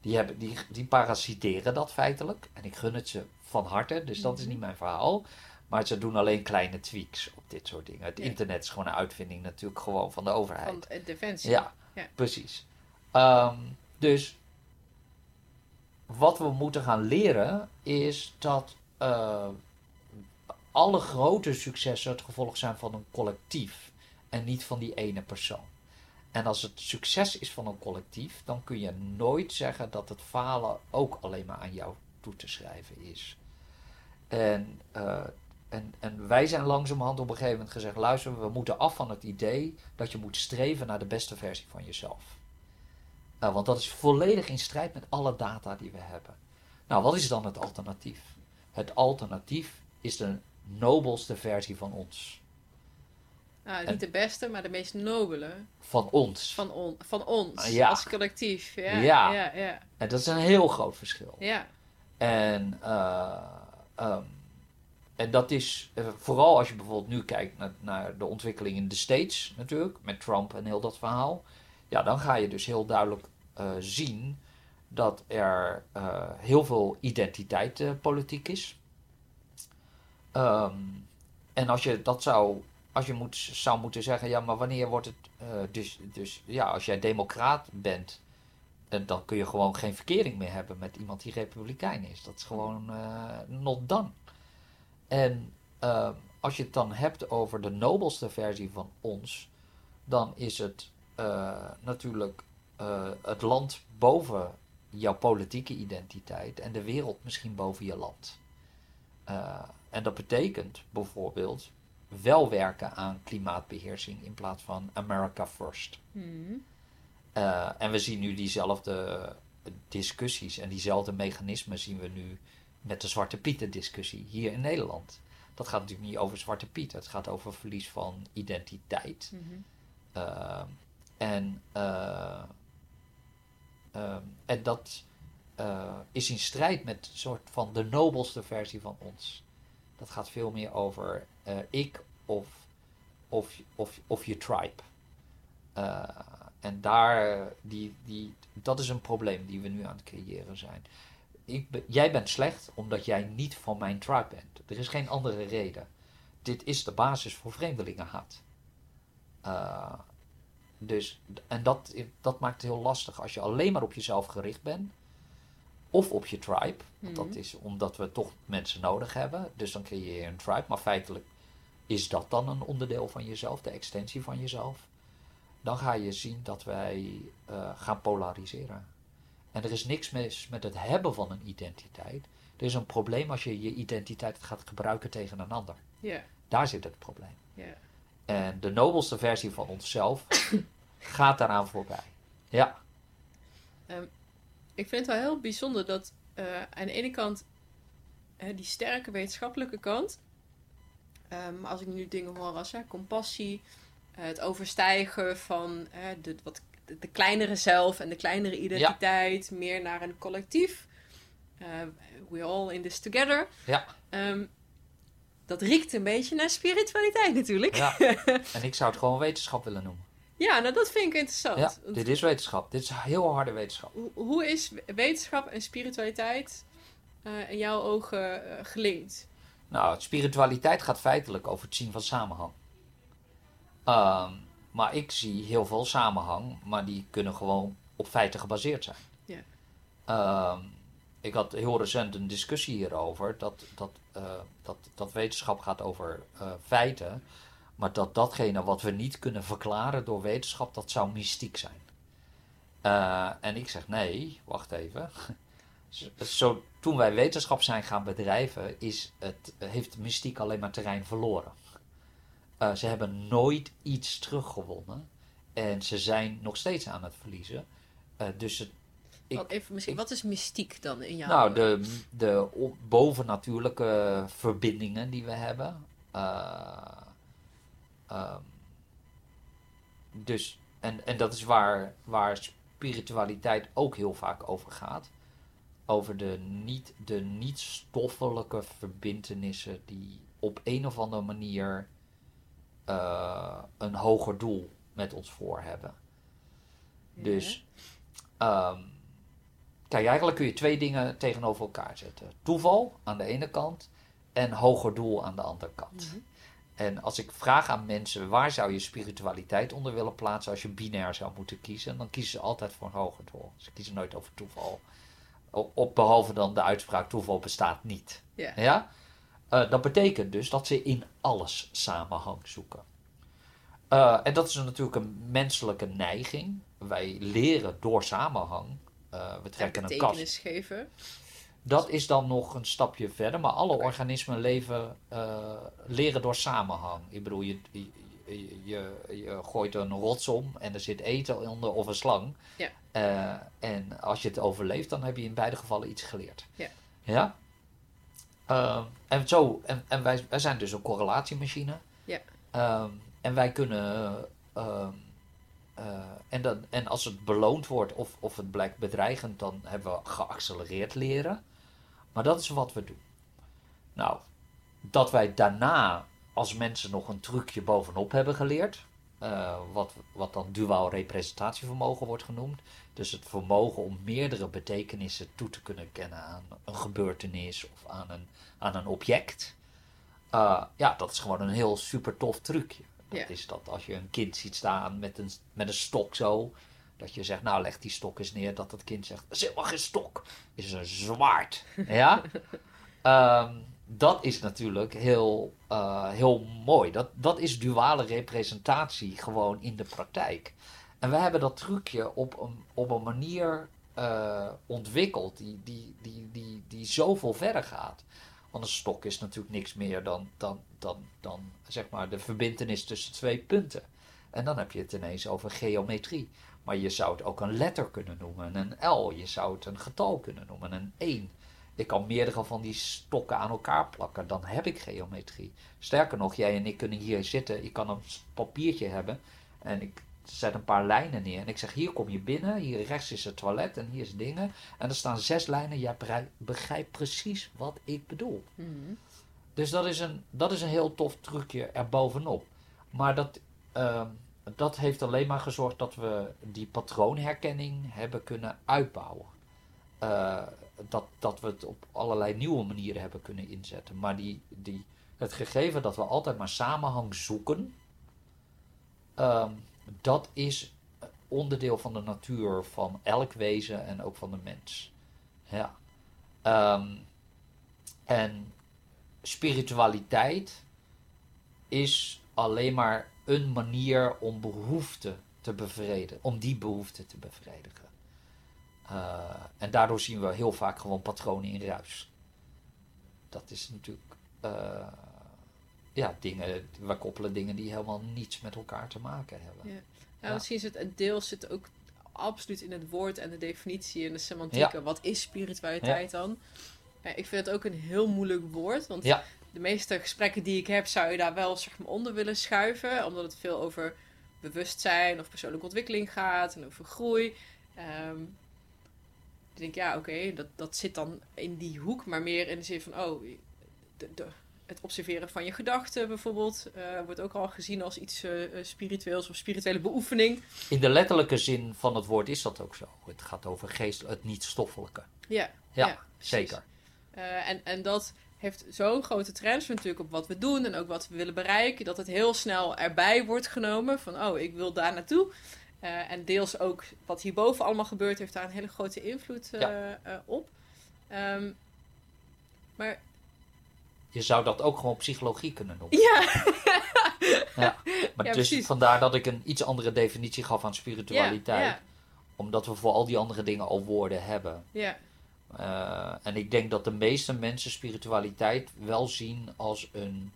Die, hebben, die, die parasiteren dat feitelijk. En ik gun het ze van harte, dus dat is Mhm. niet mijn verhaal. Maar ze doen alleen kleine tweaks op dit soort dingen. Het Ja. internet is gewoon een uitvinding natuurlijk gewoon van de overheid. van Defensie. Ja, Ja. precies. Ehm, dus wat we moeten gaan leren is dat eh, alle grote successen het gevolg zijn van een collectief en niet van die ene persoon. En als het succes is van een collectief, dan kun je nooit zeggen dat het falen ook alleen maar aan jou toe te schrijven is. En, eh, en, en wij zijn langzamerhand op een gegeven moment gezegd: luister, we moeten af van het idee dat je moet streven naar de beste versie van jezelf. Nou, want dat is volledig in strijd met alle data die we hebben. Nou, wat is dan het alternatief? Het alternatief is de nobelste versie van ons. Nou, niet de beste, maar de meest nobele. Van ons. Van, on, van ons, Ja. als collectief. Ja, Ja. ja, ja. En dat is een heel groot verschil. ja. En, eh, ehm, en dat is eh, vooral als je bijvoorbeeld nu kijkt naar, naar de ontwikkeling in de States natuurlijk, met Trump en heel dat verhaal. Ja, dan ga je dus heel duidelijk eh, zien dat er heel veel identiteitspolitiek is. Ehm, en als je dat zou, als je moet, zou moeten zeggen, ja, maar wanneer wordt het, eh, dus, dus ja, als jij democraat bent, dan, dan kun je gewoon geen verkering meer hebben met iemand die republikein is. Dat is gewoon uh, not done. En als je het dan hebt over de nobelste versie van ons, dan is het natuurlijk het land boven jouw politieke identiteit en de wereld misschien boven je land. en dat betekent bijvoorbeeld wel werken aan klimaatbeheersing in plaats van America First. Hmm. Uh, en we zien nu diezelfde discussies en diezelfde mechanismen zien we nu met de Zwarte Pieten discussie hier in Nederland. Dat gaat natuurlijk niet over Zwarte Pieten, het gaat over verlies van identiteit. Mhm. Uh, en, uh, en dat is in strijd met een soort van de nobelste versie van ons. Dat gaat veel meer over ik of, of, of, of je tribe. En daar, die, die, dat is een probleem die we nu aan het creëren zijn. Ik jij bent slecht omdat jij niet van mijn tribe bent. Er is geen andere reden. Dit is de basis voor vreemdelingenhaat. Uh, dus, en dat, dat maakt het heel lastig als je alleen maar op jezelf gericht bent. Of op je tribe. Want dat is omdat we toch mensen nodig hebben. Dus dan creëer je een tribe. Maar feitelijk is dat dan een onderdeel van jezelf, de extensie van jezelf dan ga je zien dat wij uh, gaan polariseren. En er is niks mis met het hebben van een identiteit. Er is een probleem als je je identiteit gaat gebruiken tegen een ander. Yeah. Daar zit het probleem. Yeah. En de nobelste versie van onszelf gaat daaraan voorbij. Ja. Um, ik vind het wel heel bijzonder dat uh, aan de ene kant uh, die sterke wetenschappelijke kant, um, als ik nu dingen hoor als compassie, het overstijgen van de, wat, de, de, kleinere zelf en de kleinere identiteit, ja. meer naar een collectief. Uh, we all in this together. Ja. Um, dat riekt een beetje naar spiritualiteit natuurlijk. Ja. En ik zou het gewoon wetenschap willen noemen. Ja, nou dat vind ik interessant. Ja, dit is wetenschap. Dit is heel harde wetenschap. Hoe, hoe is wetenschap en spiritualiteit uh, in jouw ogen uh, gelinkt? Nou, spiritualiteit gaat feitelijk over het zien van samenhang. Um, maar ik zie heel veel samenhang, maar die kunnen gewoon op feiten gebaseerd zijn. Yeah. Um, ik had heel recent een discussie hierover, dat, dat, uh, dat, dat wetenschap gaat over feiten, maar dat datgene wat we niet kunnen verklaren door wetenschap, dat zou mystiek zijn. Uh, en ik zeg nee, wacht even. Zo, toen wij wetenschap zijn gaan bedrijven, is het, heeft mystiek alleen maar terrein verloren. Uh, ze hebben nooit iets teruggewonnen. En ze zijn nog steeds aan het verliezen. Uh, dus het, ik, wat, even, misschien, ik, wat is mystiek dan in jouw... Nou, de, de bovennatuurlijke verbindingen die we hebben. Uh, dus, en, en dat is waar, waar spiritualiteit ook heel vaak over gaat. Over de niet, de niet-stoffelijke verbindenissen die op een of andere manier uh, een hoger doel met ons voor hebben. Ja. Dus, um, kijk, eigenlijk kun je twee dingen tegenover elkaar zetten: toeval aan de ene kant en hoger doel aan de andere kant. Mhm. Mm -hmm. En als ik vraag aan mensen waar zou je spiritualiteit onder willen plaatsen als je binair zou moeten kiezen, dan kiezen ze altijd voor een hoger doel. Ze kiezen nooit over toeval. Op, behalve dan de uitspraak toeval bestaat niet. Ja. ja? Uh, dat betekent dus dat ze in alles samenhang zoeken. Uh, en dat is natuurlijk een menselijke neiging. Wij leren door samenhang. Uh, we trekken een kast. geven. Dat is dan nog een stapje verder. Maar alle organismen leven, leren door samenhang. Ik bedoel, je, je, je, je, gooit een rots om en er zit eten onder of een slang. Ja. en als je het overleeft, dan heb je in beide gevallen iets geleerd. Ja. ja? Uh, en zo, en, en wij, wij zijn dus een correlatiemachine. Ja. Uh, en wij kunnen. Uh, en, dan, en als het beloond wordt of, of het blijkt bedreigend, dan hebben we geaccelereerd leren. Maar dat is wat we doen. Nou, dat wij daarna als mensen nog een trucje bovenop hebben geleerd. eh, wat, wat dan duaal representatievermogen wordt genoemd. Dus het vermogen om meerdere betekenissen toe te kunnen kennen aan een gebeurtenis of aan een, aan een object. Uh, ja, dat is gewoon een heel super tof trucje. Dat Ja. is dat als je een kind ziet staan met een, met een stok zo. Dat je zegt, nou leg die stok eens neer. Dat het kind zegt, dat is helemaal geen stok. Is een zwaard. ja? Ehm, dat is natuurlijk heel, eh, heel mooi. Dat, dat is duale representatie gewoon in de praktijk. En we hebben dat trucje op een, op een manier eh, ontwikkeld die, die, die, die, die zoveel verder gaat. Want een stok is natuurlijk niks meer dan, dan, dan, dan zeg maar de verbintenis tussen twee punten. En dan heb je het ineens over geometrie. Maar je zou het ook een letter kunnen noemen, een L. Je zou het een getal kunnen noemen, een 1. Ik kan meerdere van die stokken aan elkaar plakken, dan heb ik geometrie. Sterker nog, jij en ik kunnen hier zitten. Ik kan een papiertje hebben en ik zet een paar lijnen neer. En ik zeg, hier kom je binnen, hier rechts is het toilet en hier is dingen. En er staan zes lijnen, jij begrij- begrijpt precies wat ik bedoel. Mhm. Dus dat is een, dat is een heel tof trucje erbovenop. Maar dat, ehm, dat heeft alleen maar gezorgd dat we die patroonherkenning hebben kunnen uitbouwen. Eh, dat, dat we het op allerlei nieuwe manieren hebben kunnen inzetten. Maar die, die, het gegeven dat we altijd maar samenhang zoeken, ehm, dat is onderdeel van de natuur van elk wezen en ook van de mens. Ja. Ehm, en spiritualiteit is alleen maar een manier om behoeften te bevredigen, om die behoeften te bevredigen. Eh, en daardoor zien we heel vaak gewoon patronen in ruis. Dat is natuurlijk, eh, ja, dingen, we koppelen dingen die helemaal niets met elkaar te maken hebben. Ja. Misschien zit het deel zit ook absoluut in het woord en de definitie en de semantieken. Wat is spiritualiteit dan? Ja, ik vind het ook een heel moeilijk woord, want Ja. De meeste gesprekken die ik heb zou je daar wel zeg maar onder willen schuiven, omdat het veel over bewustzijn of persoonlijke ontwikkeling gaat en over groei. Ehm, ik denk ja, oké, dat, dat zit dan in die hoek, maar meer in de zin van oh, de, de, het observeren van je gedachten bijvoorbeeld eh, wordt ook al gezien als iets eh, eh, spiritueels of spirituele beoefening. In de letterlijke zin van het woord is dat ook zo. Het gaat over geest, het niet-stoffelijke. Ja, Ja, zeker. En, en dat heeft zo'n grote transfer natuurlijk op wat we doen en ook wat we willen bereiken, dat het heel snel erbij wordt genomen van, oh, ik wil daar naartoe. Eh, en deels ook wat hierboven allemaal gebeurt, heeft daar een hele grote invloed eh, Ja. eh, op. Ehm, maar Je zou dat ook gewoon psychologie kunnen noemen. ja, Maar Ja, dus precies. vandaar dat ik een iets andere definitie gaf aan spiritualiteit. Ja, Omdat we voor al die andere dingen al woorden hebben. ja, Eh, en ik denk dat de meeste mensen spiritualiteit wel zien als een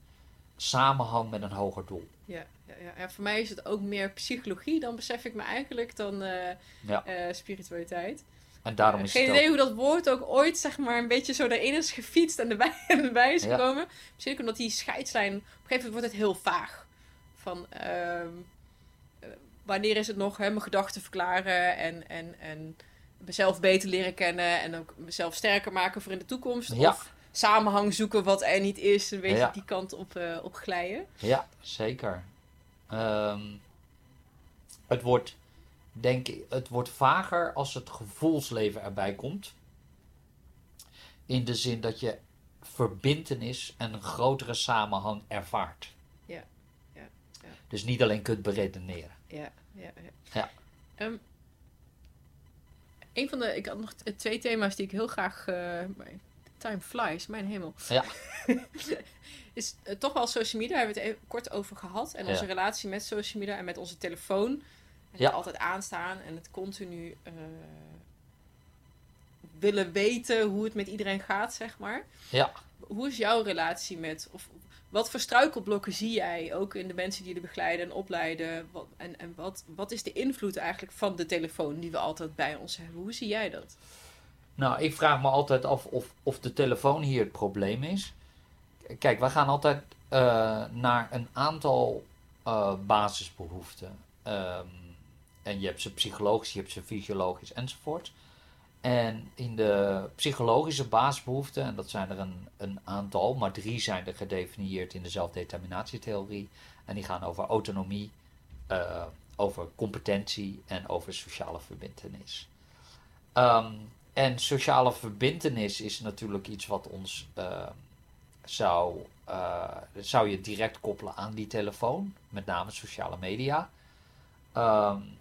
samenhang met een hoger doel. ja, ja, ja. Ja, voor mij is het ook meer psychologie, dan besef ik me eigenlijk, dan eh, Ja. eh, spiritualiteit. En daarom is Geen het idee ook... hoe dat woord ook ooit zeg maar een beetje zo erin is gefietst en erbij, en erbij is gekomen. Misschien ook omdat die scheidslijn, op een gegeven moment wordt het heel vaag. Van ehm, eh, wanneer is het nog hè, mijn gedachten verklaren en, en, en mezelf beter leren kennen en ook mezelf sterker maken voor in de toekomst. Ja. Of samenhang zoeken wat er niet is, een beetje Ja. die kant op, op glijden. Ja, zeker. Ehm, het wordt, denk ik, het wordt vager als het gevoelsleven erbij komt. In de zin dat je verbintenis en een grotere samenhang ervaart. Ja, ja, ja. Dus niet alleen kunt beredeneren. Ja, ja, ja. Ja. Ehm, een van de, ik had nog twee thema's die ik heel graag, eh, time flies, mijn hemel. Ja. is eh, toch wel social media, daar hebben we het even kort over gehad. En onze Ja. relatie met social media en met onze telefoon. En Ja. het altijd aanstaan en het continu eh, willen weten hoe het met iedereen gaat, zeg maar. Ja. Hoe is jouw relatie met, of wat voor struikelblokken zie jij ook in de mensen die je begeleiden en opleiden? Wat, en en wat, wat is de invloed eigenlijk van de telefoon die we altijd bij ons hebben? Hoe zie jij dat? Nou, ik vraag me altijd af of, of de telefoon hier het probleem is. Kijk, we gaan altijd eh, naar een aantal eh, basisbehoeften. Ehm, en je hebt ze psychologisch, je hebt ze fysiologisch enzovoort. En in de psychologische basisbehoeften, en dat zijn er een, een aantal, maar drie zijn er gedefinieerd in de zelfdeterminatietheorie. En die gaan over autonomie, eh, over competentie en over sociale verbindenis. Ehm, en sociale verbindenis is natuurlijk iets wat ons uh, zou, uh, zou je direct koppelen aan die telefoon, met name sociale media. Um,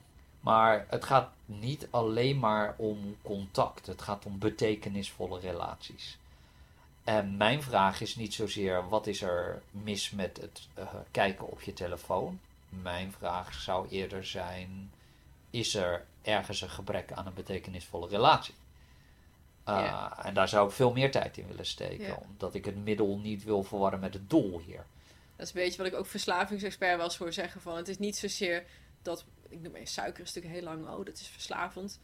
maar het gaat niet alleen maar om contact, het gaat om betekenisvolle relaties. En mijn vraag is niet zozeer wat is er mis met het uh, kijken op je telefoon. Mijn vraag zou eerder zijn: is er ergens een gebrek aan een betekenisvolle relatie? Uh, ja. En daar zou ik veel meer tijd in willen steken, omdat ik het middel niet wil verwarren met het doel hier. Dat is een beetje wat ik ook verslavingsexpert was voor zeggen van het is niet zozeer dat ik noem maar suiker is natuurlijk heel lang, oh dat is verslavend.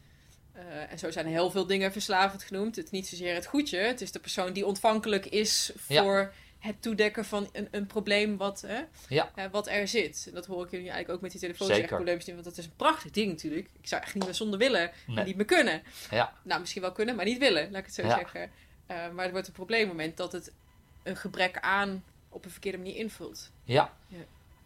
Uh, en zo zijn heel veel dingen verslavend genoemd. Het is niet zozeer het goedje, het is de persoon die ontvankelijk is voor ja. het toedekken van een, een probleem wat, hè, ja. uh, wat er zit. En dat hoor ik jullie eigenlijk ook met die telefoon zeggen, probleempjes, want dat is een prachtig ding natuurlijk. Ik zou echt niet meer zonder willen nee. en niet meer kunnen. Ja. Nou, misschien wel kunnen, maar niet willen, laat ik het zo zeggen. Uh, maar het wordt een probleemmoment dat het een gebrek aan op een verkeerde manier invult. Ja.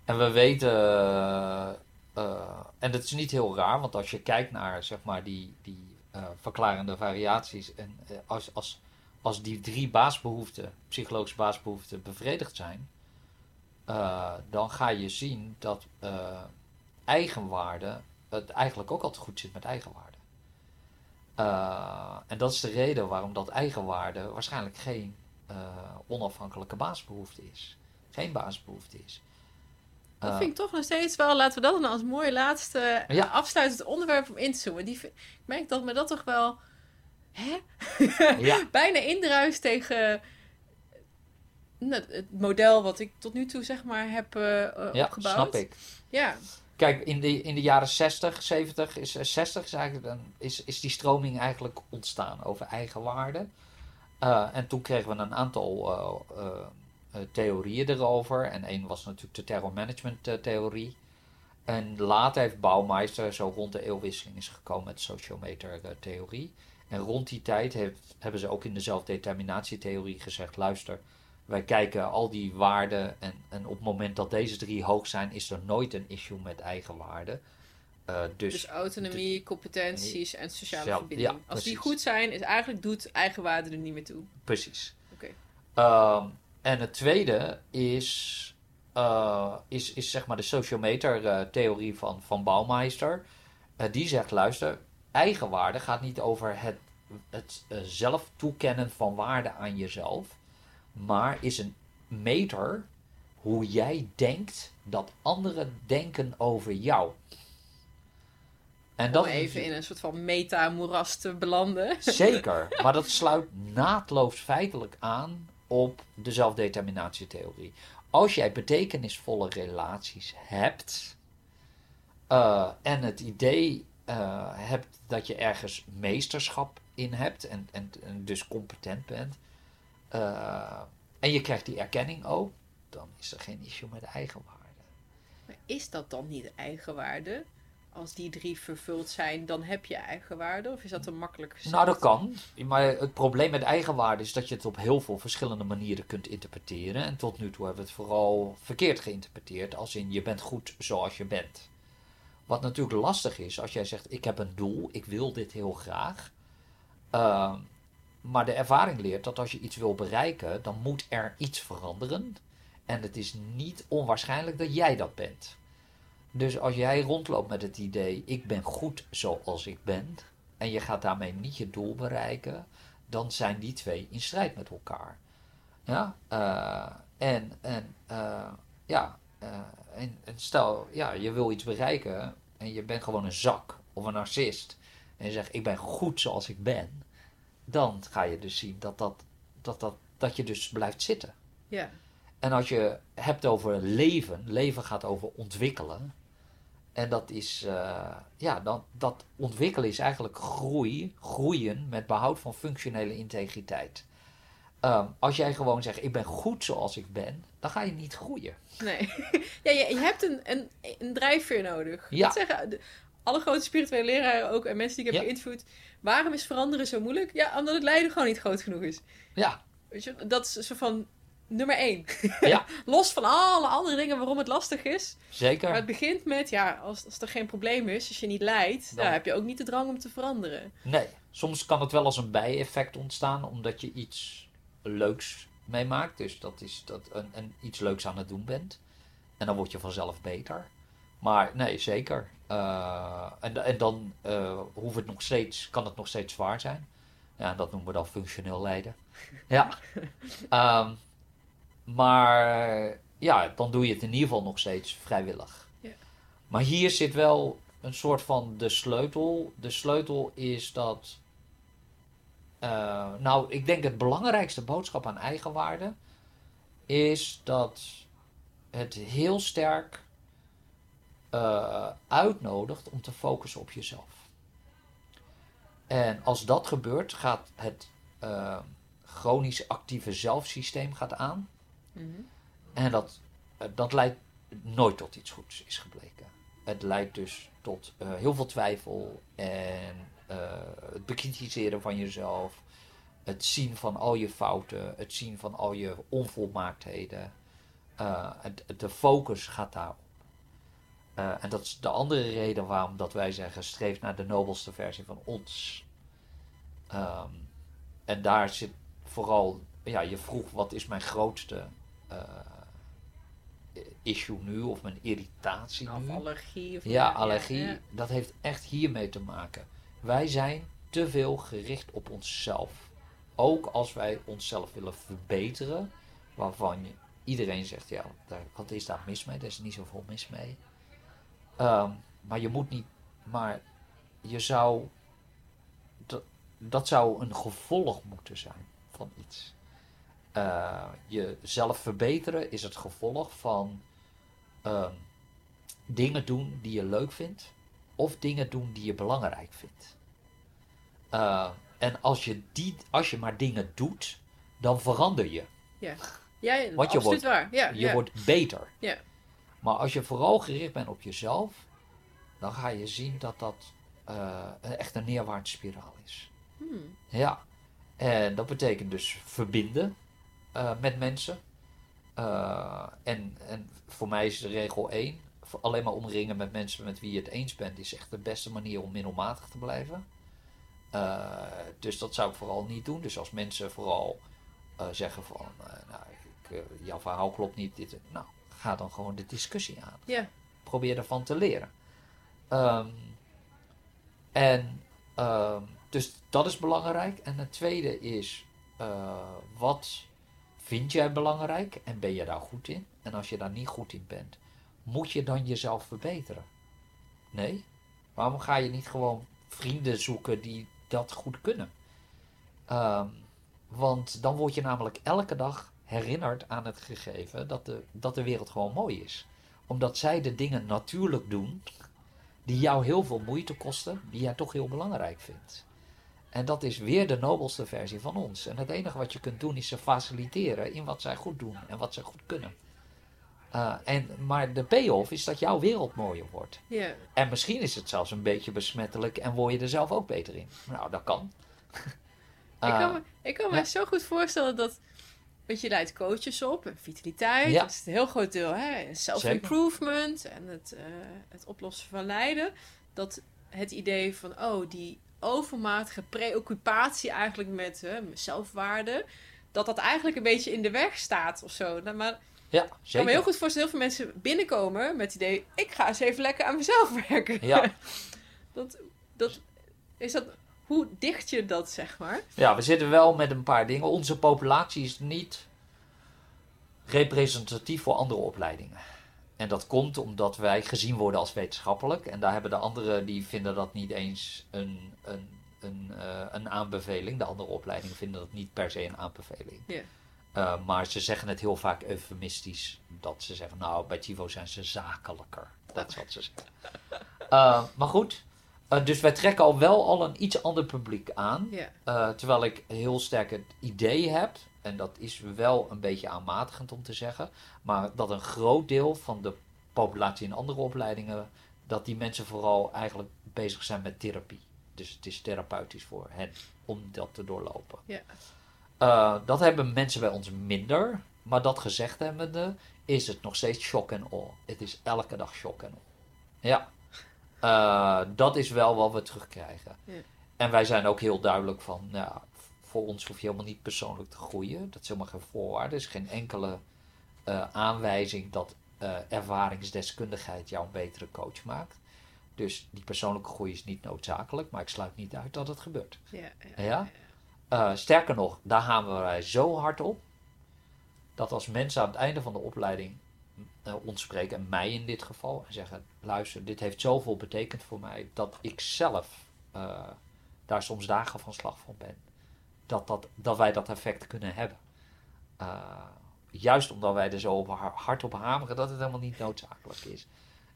En we weten uh, en dat is niet heel raar, want als je kijkt naar zeg maar, die, die uh, verklarende variaties en uh, als, als, als die drie baasbehoeften, psychologische baasbehoeften, bevredigd zijn, dan ga je zien dat eigenwaarde het eigenlijk ook altijd goed zit met eigenwaarde. en dat is de reden waarom dat eigenwaarde waarschijnlijk geen onafhankelijke baasbehoefte is. Geen baasbehoefte is. Dat vind ik toch nog steeds wel, laten we dat dan als mooi laatste ja. afsluitend onderwerp om in te zoomen. Die, ik merk dat me dat toch wel hè? Ja. bijna indruist tegen nou, het model wat ik tot nu toe zeg maar heb uh, ja, opgebouwd. snap ik. Ja. Kijk, in de, in de jaren 60, 70, is, 60 is, eigenlijk dan, is, is die stroming eigenlijk ontstaan over eigenwaarde. Uh, en toen kregen we een aantal uh, theorieën erover. En één was natuurlijk de terror management uh, theorie. En later heeft Baumeister zo rond de eeuwwisseling is gekomen met de sociometer uh, theorie. En rond die tijd heeft, hebben ze ook in de zelfdeterminatietheorie gezegd: luister, wij kijken al die waarden. En, en op het moment dat deze drie hoog zijn, is er nooit een issue met eigenwaarde. Uh, dus, dus, autonomie, competenties en sociale zelf, verbinding. Ja, Als die goed zijn, is eigenlijk doet eigenwaarde er niet meer toe. Precies. Oké. Okay. Um, en het tweede is, uh, is, is zeg maar de sociometer-theorie uh, van, van Baumeister. Uh, die zegt, luister, eigenwaarde gaat niet over het, het zelf toekennen van waarde aan jezelf. Maar is een meter hoe jij denkt dat anderen denken over jou. En dat Om even in een soort van meta-moeras te belanden. Zeker, maar dat sluit naadloos feitelijk aan op de zelfdeterminatietheorie. Als jij betekenisvolle relaties hebt uh, en het idee uh, hebt dat je ergens meesterschap in hebt en, en, dus competent bent, uh, en je krijgt die erkenning ook, dan is er geen issue met eigenwaarde. Maar is dat dan niet eigenwaarde? Als die drie vervuld zijn, dan heb je eigenwaarde? Of is dat een makkelijk gezegd? Nou, dat kan. Maar het probleem met eigenwaarde is dat je het op heel veel verschillende manieren kunt interpreteren. En tot nu toe hebben we het vooral verkeerd geïnterpreteerd, als in je bent goed zoals je bent. Wat natuurlijk lastig is als jij zegt: Ik heb een doel, ik wil dit heel graag. Uh, maar de ervaring leert dat als je iets wil bereiken, dan moet er iets veranderen. En het is niet onwaarschijnlijk dat jij dat bent. Dus als jij rondloopt met het idee, ik ben goed zoals ik ben, en je gaat daarmee niet je doel bereiken, dan zijn die twee in strijd met elkaar. Ja, uh, en, en uh, ja, uh, en, en, stel, ja, je wil iets bereiken en je bent gewoon een zak of een narcist, en je zegt, ik ben goed zoals ik ben, dan ga je dus zien dat, dat, dat, dat, dat je dus blijft zitten. Ja. En als je hebt over leven, leven gaat over ontwikkelen. En dat is, uh, ja, dat, dat ontwikkelen is eigenlijk groei, groeien met behoud van functionele integriteit. Um, als jij gewoon zegt, ik ben goed zoals ik ben, dan ga je niet groeien. Nee, ja, je, je hebt een, een, een drijfveer nodig. Ja. Zeggen, de, alle grote spirituele leraren ook en mensen die ik heb ja. geïnterviewd, waarom is veranderen zo moeilijk? Ja, omdat het lijden gewoon niet groot genoeg is. Ja. Weet je, dat is zo van, nummer één. Ja. Los van alle andere dingen waarom het lastig is. Zeker. Maar het begint met, ja, als, als er geen probleem is, als je niet lijdt, Dan- heb je ook niet de drang om te veranderen. Nee, soms kan het wel als een bijeffect ontstaan omdat je iets leuks meemaakt. Dus dat is dat een, een iets leuks aan het doen bent. En dan word je vanzelf beter. Maar nee, zeker. Eh, en, en dan eh, hoeft het nog steeds, kan het nog steeds zwaar zijn. Ja, dat noemen we dan functioneel lijden. Ja. Ehm, maar ja, dan doe je het in ieder geval nog steeds vrijwillig. Ja. Maar hier zit wel een soort van de sleutel. De sleutel is dat. eh, nou, ik denk het belangrijkste boodschap aan eigenwaarde is dat het heel sterk eh, uitnodigt om te focussen op jezelf. En als dat gebeurt, gaat het eh, chronisch actieve zelfsysteem gaat aan. En dat, eh, dat leidt nooit tot iets goeds, is gebleken. Het leidt dus tot eh, heel veel twijfel en eh, het bekritiseren van jezelf. Het zien van al je fouten, het zien van al je onvolmaaktheden. De focus gaat daarop. En dat is de andere reden waarom dat wij zeggen, streef naar de nobelste versie van ons. Ehm, en daar zit vooral, ja, je vroeg wat is mijn grootste eh, issue nu, of mijn irritatie Of nu. allergie. Of Ja, allergie, ja. dat heeft echt hiermee te maken. Wij zijn te veel gericht op onszelf. Ook als wij onszelf willen verbeteren, waarvan iedereen zegt, ja, daar, wat is daar mis mee? Er is niet zoveel mis mee. Ehm, maar je moet niet, maar je zou, dat, dat zou een gevolg moeten zijn van iets. Eh, jezelf verbeteren is het gevolg van ehm, dingen doen die je leuk vindt of dingen doen die je belangrijk vindt. Eh, en als je, die, als je maar dingen doet, dan verander je. Ja, ja je absoluut wordt- waar. Ja, Je ja. wordt beter. Ja. Maar als je vooral gericht bent op jezelf, dan ga je zien dat dat eh, echt een neerwaartse spiraal is. Hmm. Ja, en dat betekent dus verbinden eh, met mensen. Eh, en, en voor mij is de regel 1: alleen maar omringen met mensen met wie je het eens bent, is echt de beste manier om middelmatig te blijven. Eh, dus dat zou ik vooral niet doen. Dus als mensen vooral zeggen van, nou, ik, jouw verhaal klopt niet, dit, nou, ga dan gewoon de discussie aan Ja, probeer ervan te leren. Ehm, en ehm, dus dat is belangrijk. En het tweede is, wat vind jij belangrijk en ben je daar goed in? En als je daar niet goed in bent, moet je dan jezelf verbeteren? Nee? Waarom ga je niet gewoon vrienden zoeken die dat goed kunnen? Ehm, want dan word je namelijk elke dag herinnerd aan het gegeven dat de, dat de wereld gewoon mooi is omdat zij de dingen natuurlijk doen die jou heel veel moeite kosten, die jij toch heel belangrijk vindt. En dat is weer de nobelste versie van ons. En het enige wat je kunt doen is ze faciliteren in wat zij goed doen en wat zij goed kunnen. Eh, en, maar de payoff is dat jouw wereld mooier wordt. En misschien is het zelfs een beetje besmettelijk en word je er zelf ook beter in. Nou, dat kan. ik Eh, kan me, ik kan me ja. zo goed voorstellen dat. Want je leidt coaches op, en vitaliteit, Ja. dat is een heel groot deel, self-improvement en het, eh, het oplossen van lijden. Dat het idee van, oh, die overmatige preoccupatie eigenlijk met hè, zelfwaarde, dat dat eigenlijk een beetje in de weg staat of zo. Nou, maar ja, ik kan me zeker. heel goed voorstellen dat heel veel mensen binnenkomen met het idee, ik ga eens even lekker aan mezelf werken. Ja. dat, dat, is dat, hoe dicht je dat, zeg maar? Ja, we zitten wel met een paar dingen. Onze populatie is niet representatief voor andere opleidingen. En dat komt omdat wij gezien worden als wetenschappelijk. En daar hebben de anderen, die vinden dat niet eens een, een, een, eh, een aanbeveling. De andere opleidingen vinden dat niet per se een aanbeveling. Eh, maar ze zeggen het heel vaak eufemistisch. Dat ze zeggen, nou, bij TiVo zijn ze zakelijker. Dat is wat ze zeggen. Eh, maar goed, dus wij trekken al wel al een iets ander publiek aan. Terwijl ik heel sterk het idee heb, en dat is wel een beetje aanmatigend om te zeggen, maar dat een groot deel van de populatie in andere opleidingen, dat die mensen vooral eigenlijk bezig zijn met therapie. Dus het is therapeutisch voor hen om dat te doorlopen. Ja. Eh, dat hebben mensen bij ons minder. Maar dat gezegd hebbende, is het nog steeds shock en awe. Het is elke dag shock en awe. Ja. Uh, dat is wel wat we terugkrijgen. Ja. En wij zijn ook heel duidelijk van, ja, voor ons hoef je helemaal niet persoonlijk te groeien. Dat is helemaal geen voorwaarde. Er is geen enkele uh, aanwijzing dat uh, ervaringsdeskundigheid jou een betere coach maakt. Dus die persoonlijke groei is niet noodzakelijk, maar ik sluit niet uit dat het gebeurt. Ja, ja, ja? Uh, sterker nog, daar hameren wij zo hard op dat als mensen aan het einde van de opleiding ons spreken, en mij in dit geval, en zeggen: luister, dit heeft zoveel betekend voor mij dat ik zelf daar soms dagen van slag van ben. Dat, dat, dat wij dat effect kunnen hebben. juist omdat wij er zo hard op hameren dat het helemaal niet noodzakelijk is.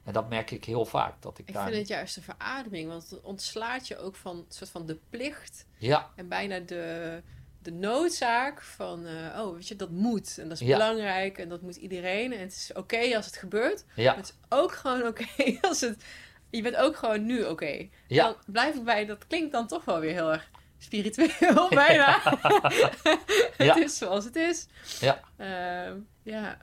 En dat merk ik heel vaak. Dat ik, ik daar... vind het juist een verademing, want het ontslaat je ook van soort van de plicht. Ja. En bijna de, de noodzaak van, uh, oh, weet je, dat moet. En dat is belangrijk en dat moet iedereen. En het is oké als het gebeurt. Ja. Het is ook gewoon oké als het... Je bent ook gewoon nu oké. Ja. Dan blijf ik bij, dat klinkt dan toch wel weer heel erg spiritueel bijna. het is zoals het is. Ja. Uh, ja.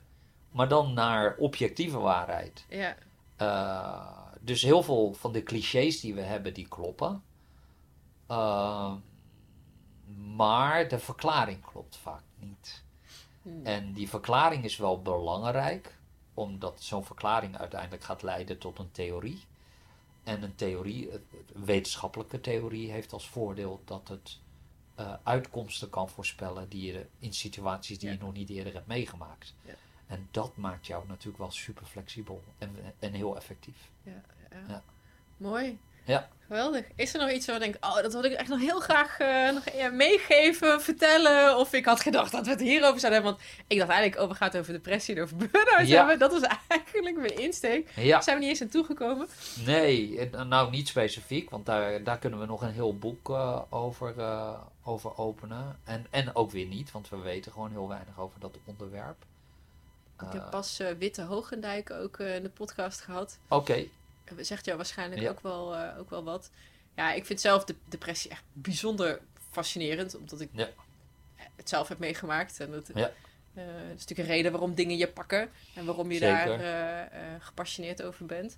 Maar dan naar objectieve waarheid. Ja. Uh, dus heel veel van de clichés die we hebben, die kloppen. Uh, maar de verklaring klopt vaak niet. Hmm. En die verklaring is wel belangrijk, omdat zo'n verklaring uiteindelijk gaat leiden tot een theorie. En een theorie, een wetenschappelijke theorie, heeft als voordeel dat het uh, uitkomsten kan voorspellen die je in situaties die je nog niet eerder hebt meegemaakt. Ja. En dat maakt jou natuurlijk wel super flexibel en, en heel effectief. Ja. ja. Mooi. Ja. Geweldig. Is er nog iets waar je denkt, oh, dat wil ik echt nog heel graag uh, nog, ja, meegeven, vertellen? Of ik had gedacht dat we het hierover zouden hebben. Want ik dacht eigenlijk, oh, we gaan het over depressie en over burn-out ja. hebben. Dat was eigenlijk mijn insteek. Ja. Zijn we niet eens aan toegekomen? Nee, nou niet specifiek. Want daar, daar kunnen we nog een heel boek uh, over, uh, over openen. En, en ook weer niet, want we weten gewoon heel weinig over dat onderwerp. Ik heb pas Witte Hoogendijk ook in de podcast gehad. Oké. Okay. Zegt jou waarschijnlijk ja. ook, wel, uh, ook wel wat. Ja, ik vind zelf de depressie echt bijzonder fascinerend. Omdat ik ja. het zelf heb meegemaakt. En dat, ja. dat is natuurlijk een reden waarom dingen je pakken. En waarom je Zeker. daar gepassioneerd over bent.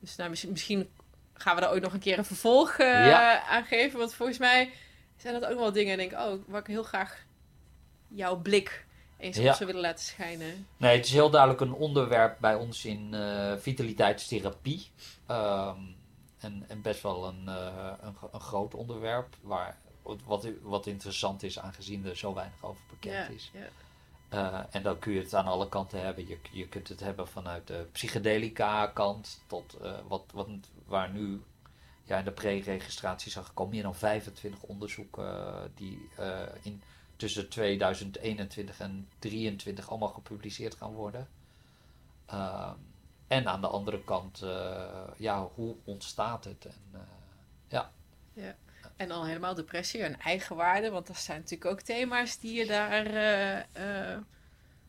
Dus nou, misschien, misschien, gaan we daar ooit nog een keer een vervolg aan geven. Want volgens mij zijn dat ook wel dingen. En denk oh, waar ik heel graag jouw blik eens op ja. willen laten schijnen. Nee, het is heel duidelijk een onderwerp bij ons in uh, vitaliteitstherapie. Um, en, en, best wel een, uh, een, een, groot onderwerp. Waar, wat, wat interessant is, aangezien er zo weinig over bekend ja, is. Ja. Uh, en dan kun je het aan alle kanten hebben. Je, je kunt het hebben vanuit de psychedelica kant tot wat, wat, waar nu ja, in de pre-registratie zag ik al meer dan 25 onderzoeken die in tussen 2021 en 2023 allemaal gepubliceerd gaan worden. Uh, en aan de andere kant, uh, ja, hoe ontstaat het? En, uh, ja. ja. En dan helemaal depressie en eigenwaarde, want dat zijn natuurlijk ook thema's die je daar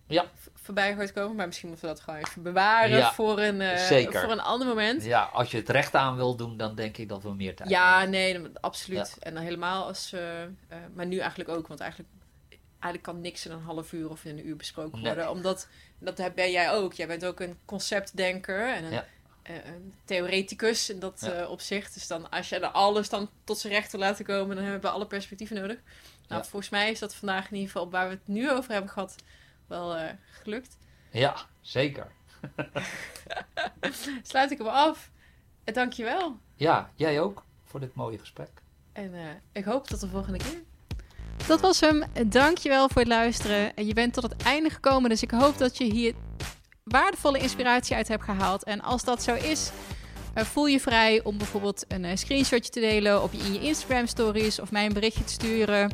ja. voorbij hoort komen. Maar misschien moeten we dat gewoon even bewaren ja, voor, een, voor een ander moment. Ja, als je het recht aan wil doen, dan denk ik dat we meer tijd Ja, hebben. nee, absoluut. En dan helemaal als... maar nu eigenlijk ook, want eigenlijk eigenlijk kan niks in een half uur of in een uur besproken worden. Nee. Omdat, dat ben jij ook. Jij bent ook een conceptdenker en een, ja. een theoreticus in dat ja. uh, opzicht. Dus dan, als je alles dan tot zijn recht wil laten komen, dan hebben we alle perspectieven nodig. Nou, ja. volgens mij is dat vandaag in ieder geval waar we het nu over hebben gehad, wel uh, gelukt. Ja, zeker. Sluit ik hem af. Dankjewel. Ja, jij ook voor dit mooie gesprek. En ik hoop tot de volgende keer. Dat was hem. Dankjewel voor het luisteren. En je bent tot het einde gekomen, dus ik hoop dat je hier waardevolle inspiratie uit hebt gehaald. En als dat zo is, voel je vrij om bijvoorbeeld een screenshotje te delen op je, in je Instagram stories of mij een berichtje te sturen.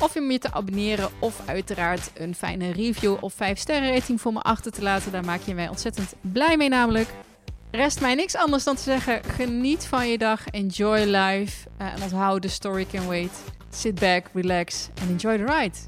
Of je me te abonneren of uiteraard een fijne review of 5 sterren rating voor me achter te laten. Daar maak je mij ontzettend blij mee namelijk. Rest mij niks anders dan te zeggen: geniet van je dag, enjoy life uh, onthoud story can wait. Sit back, relax, and enjoy the ride.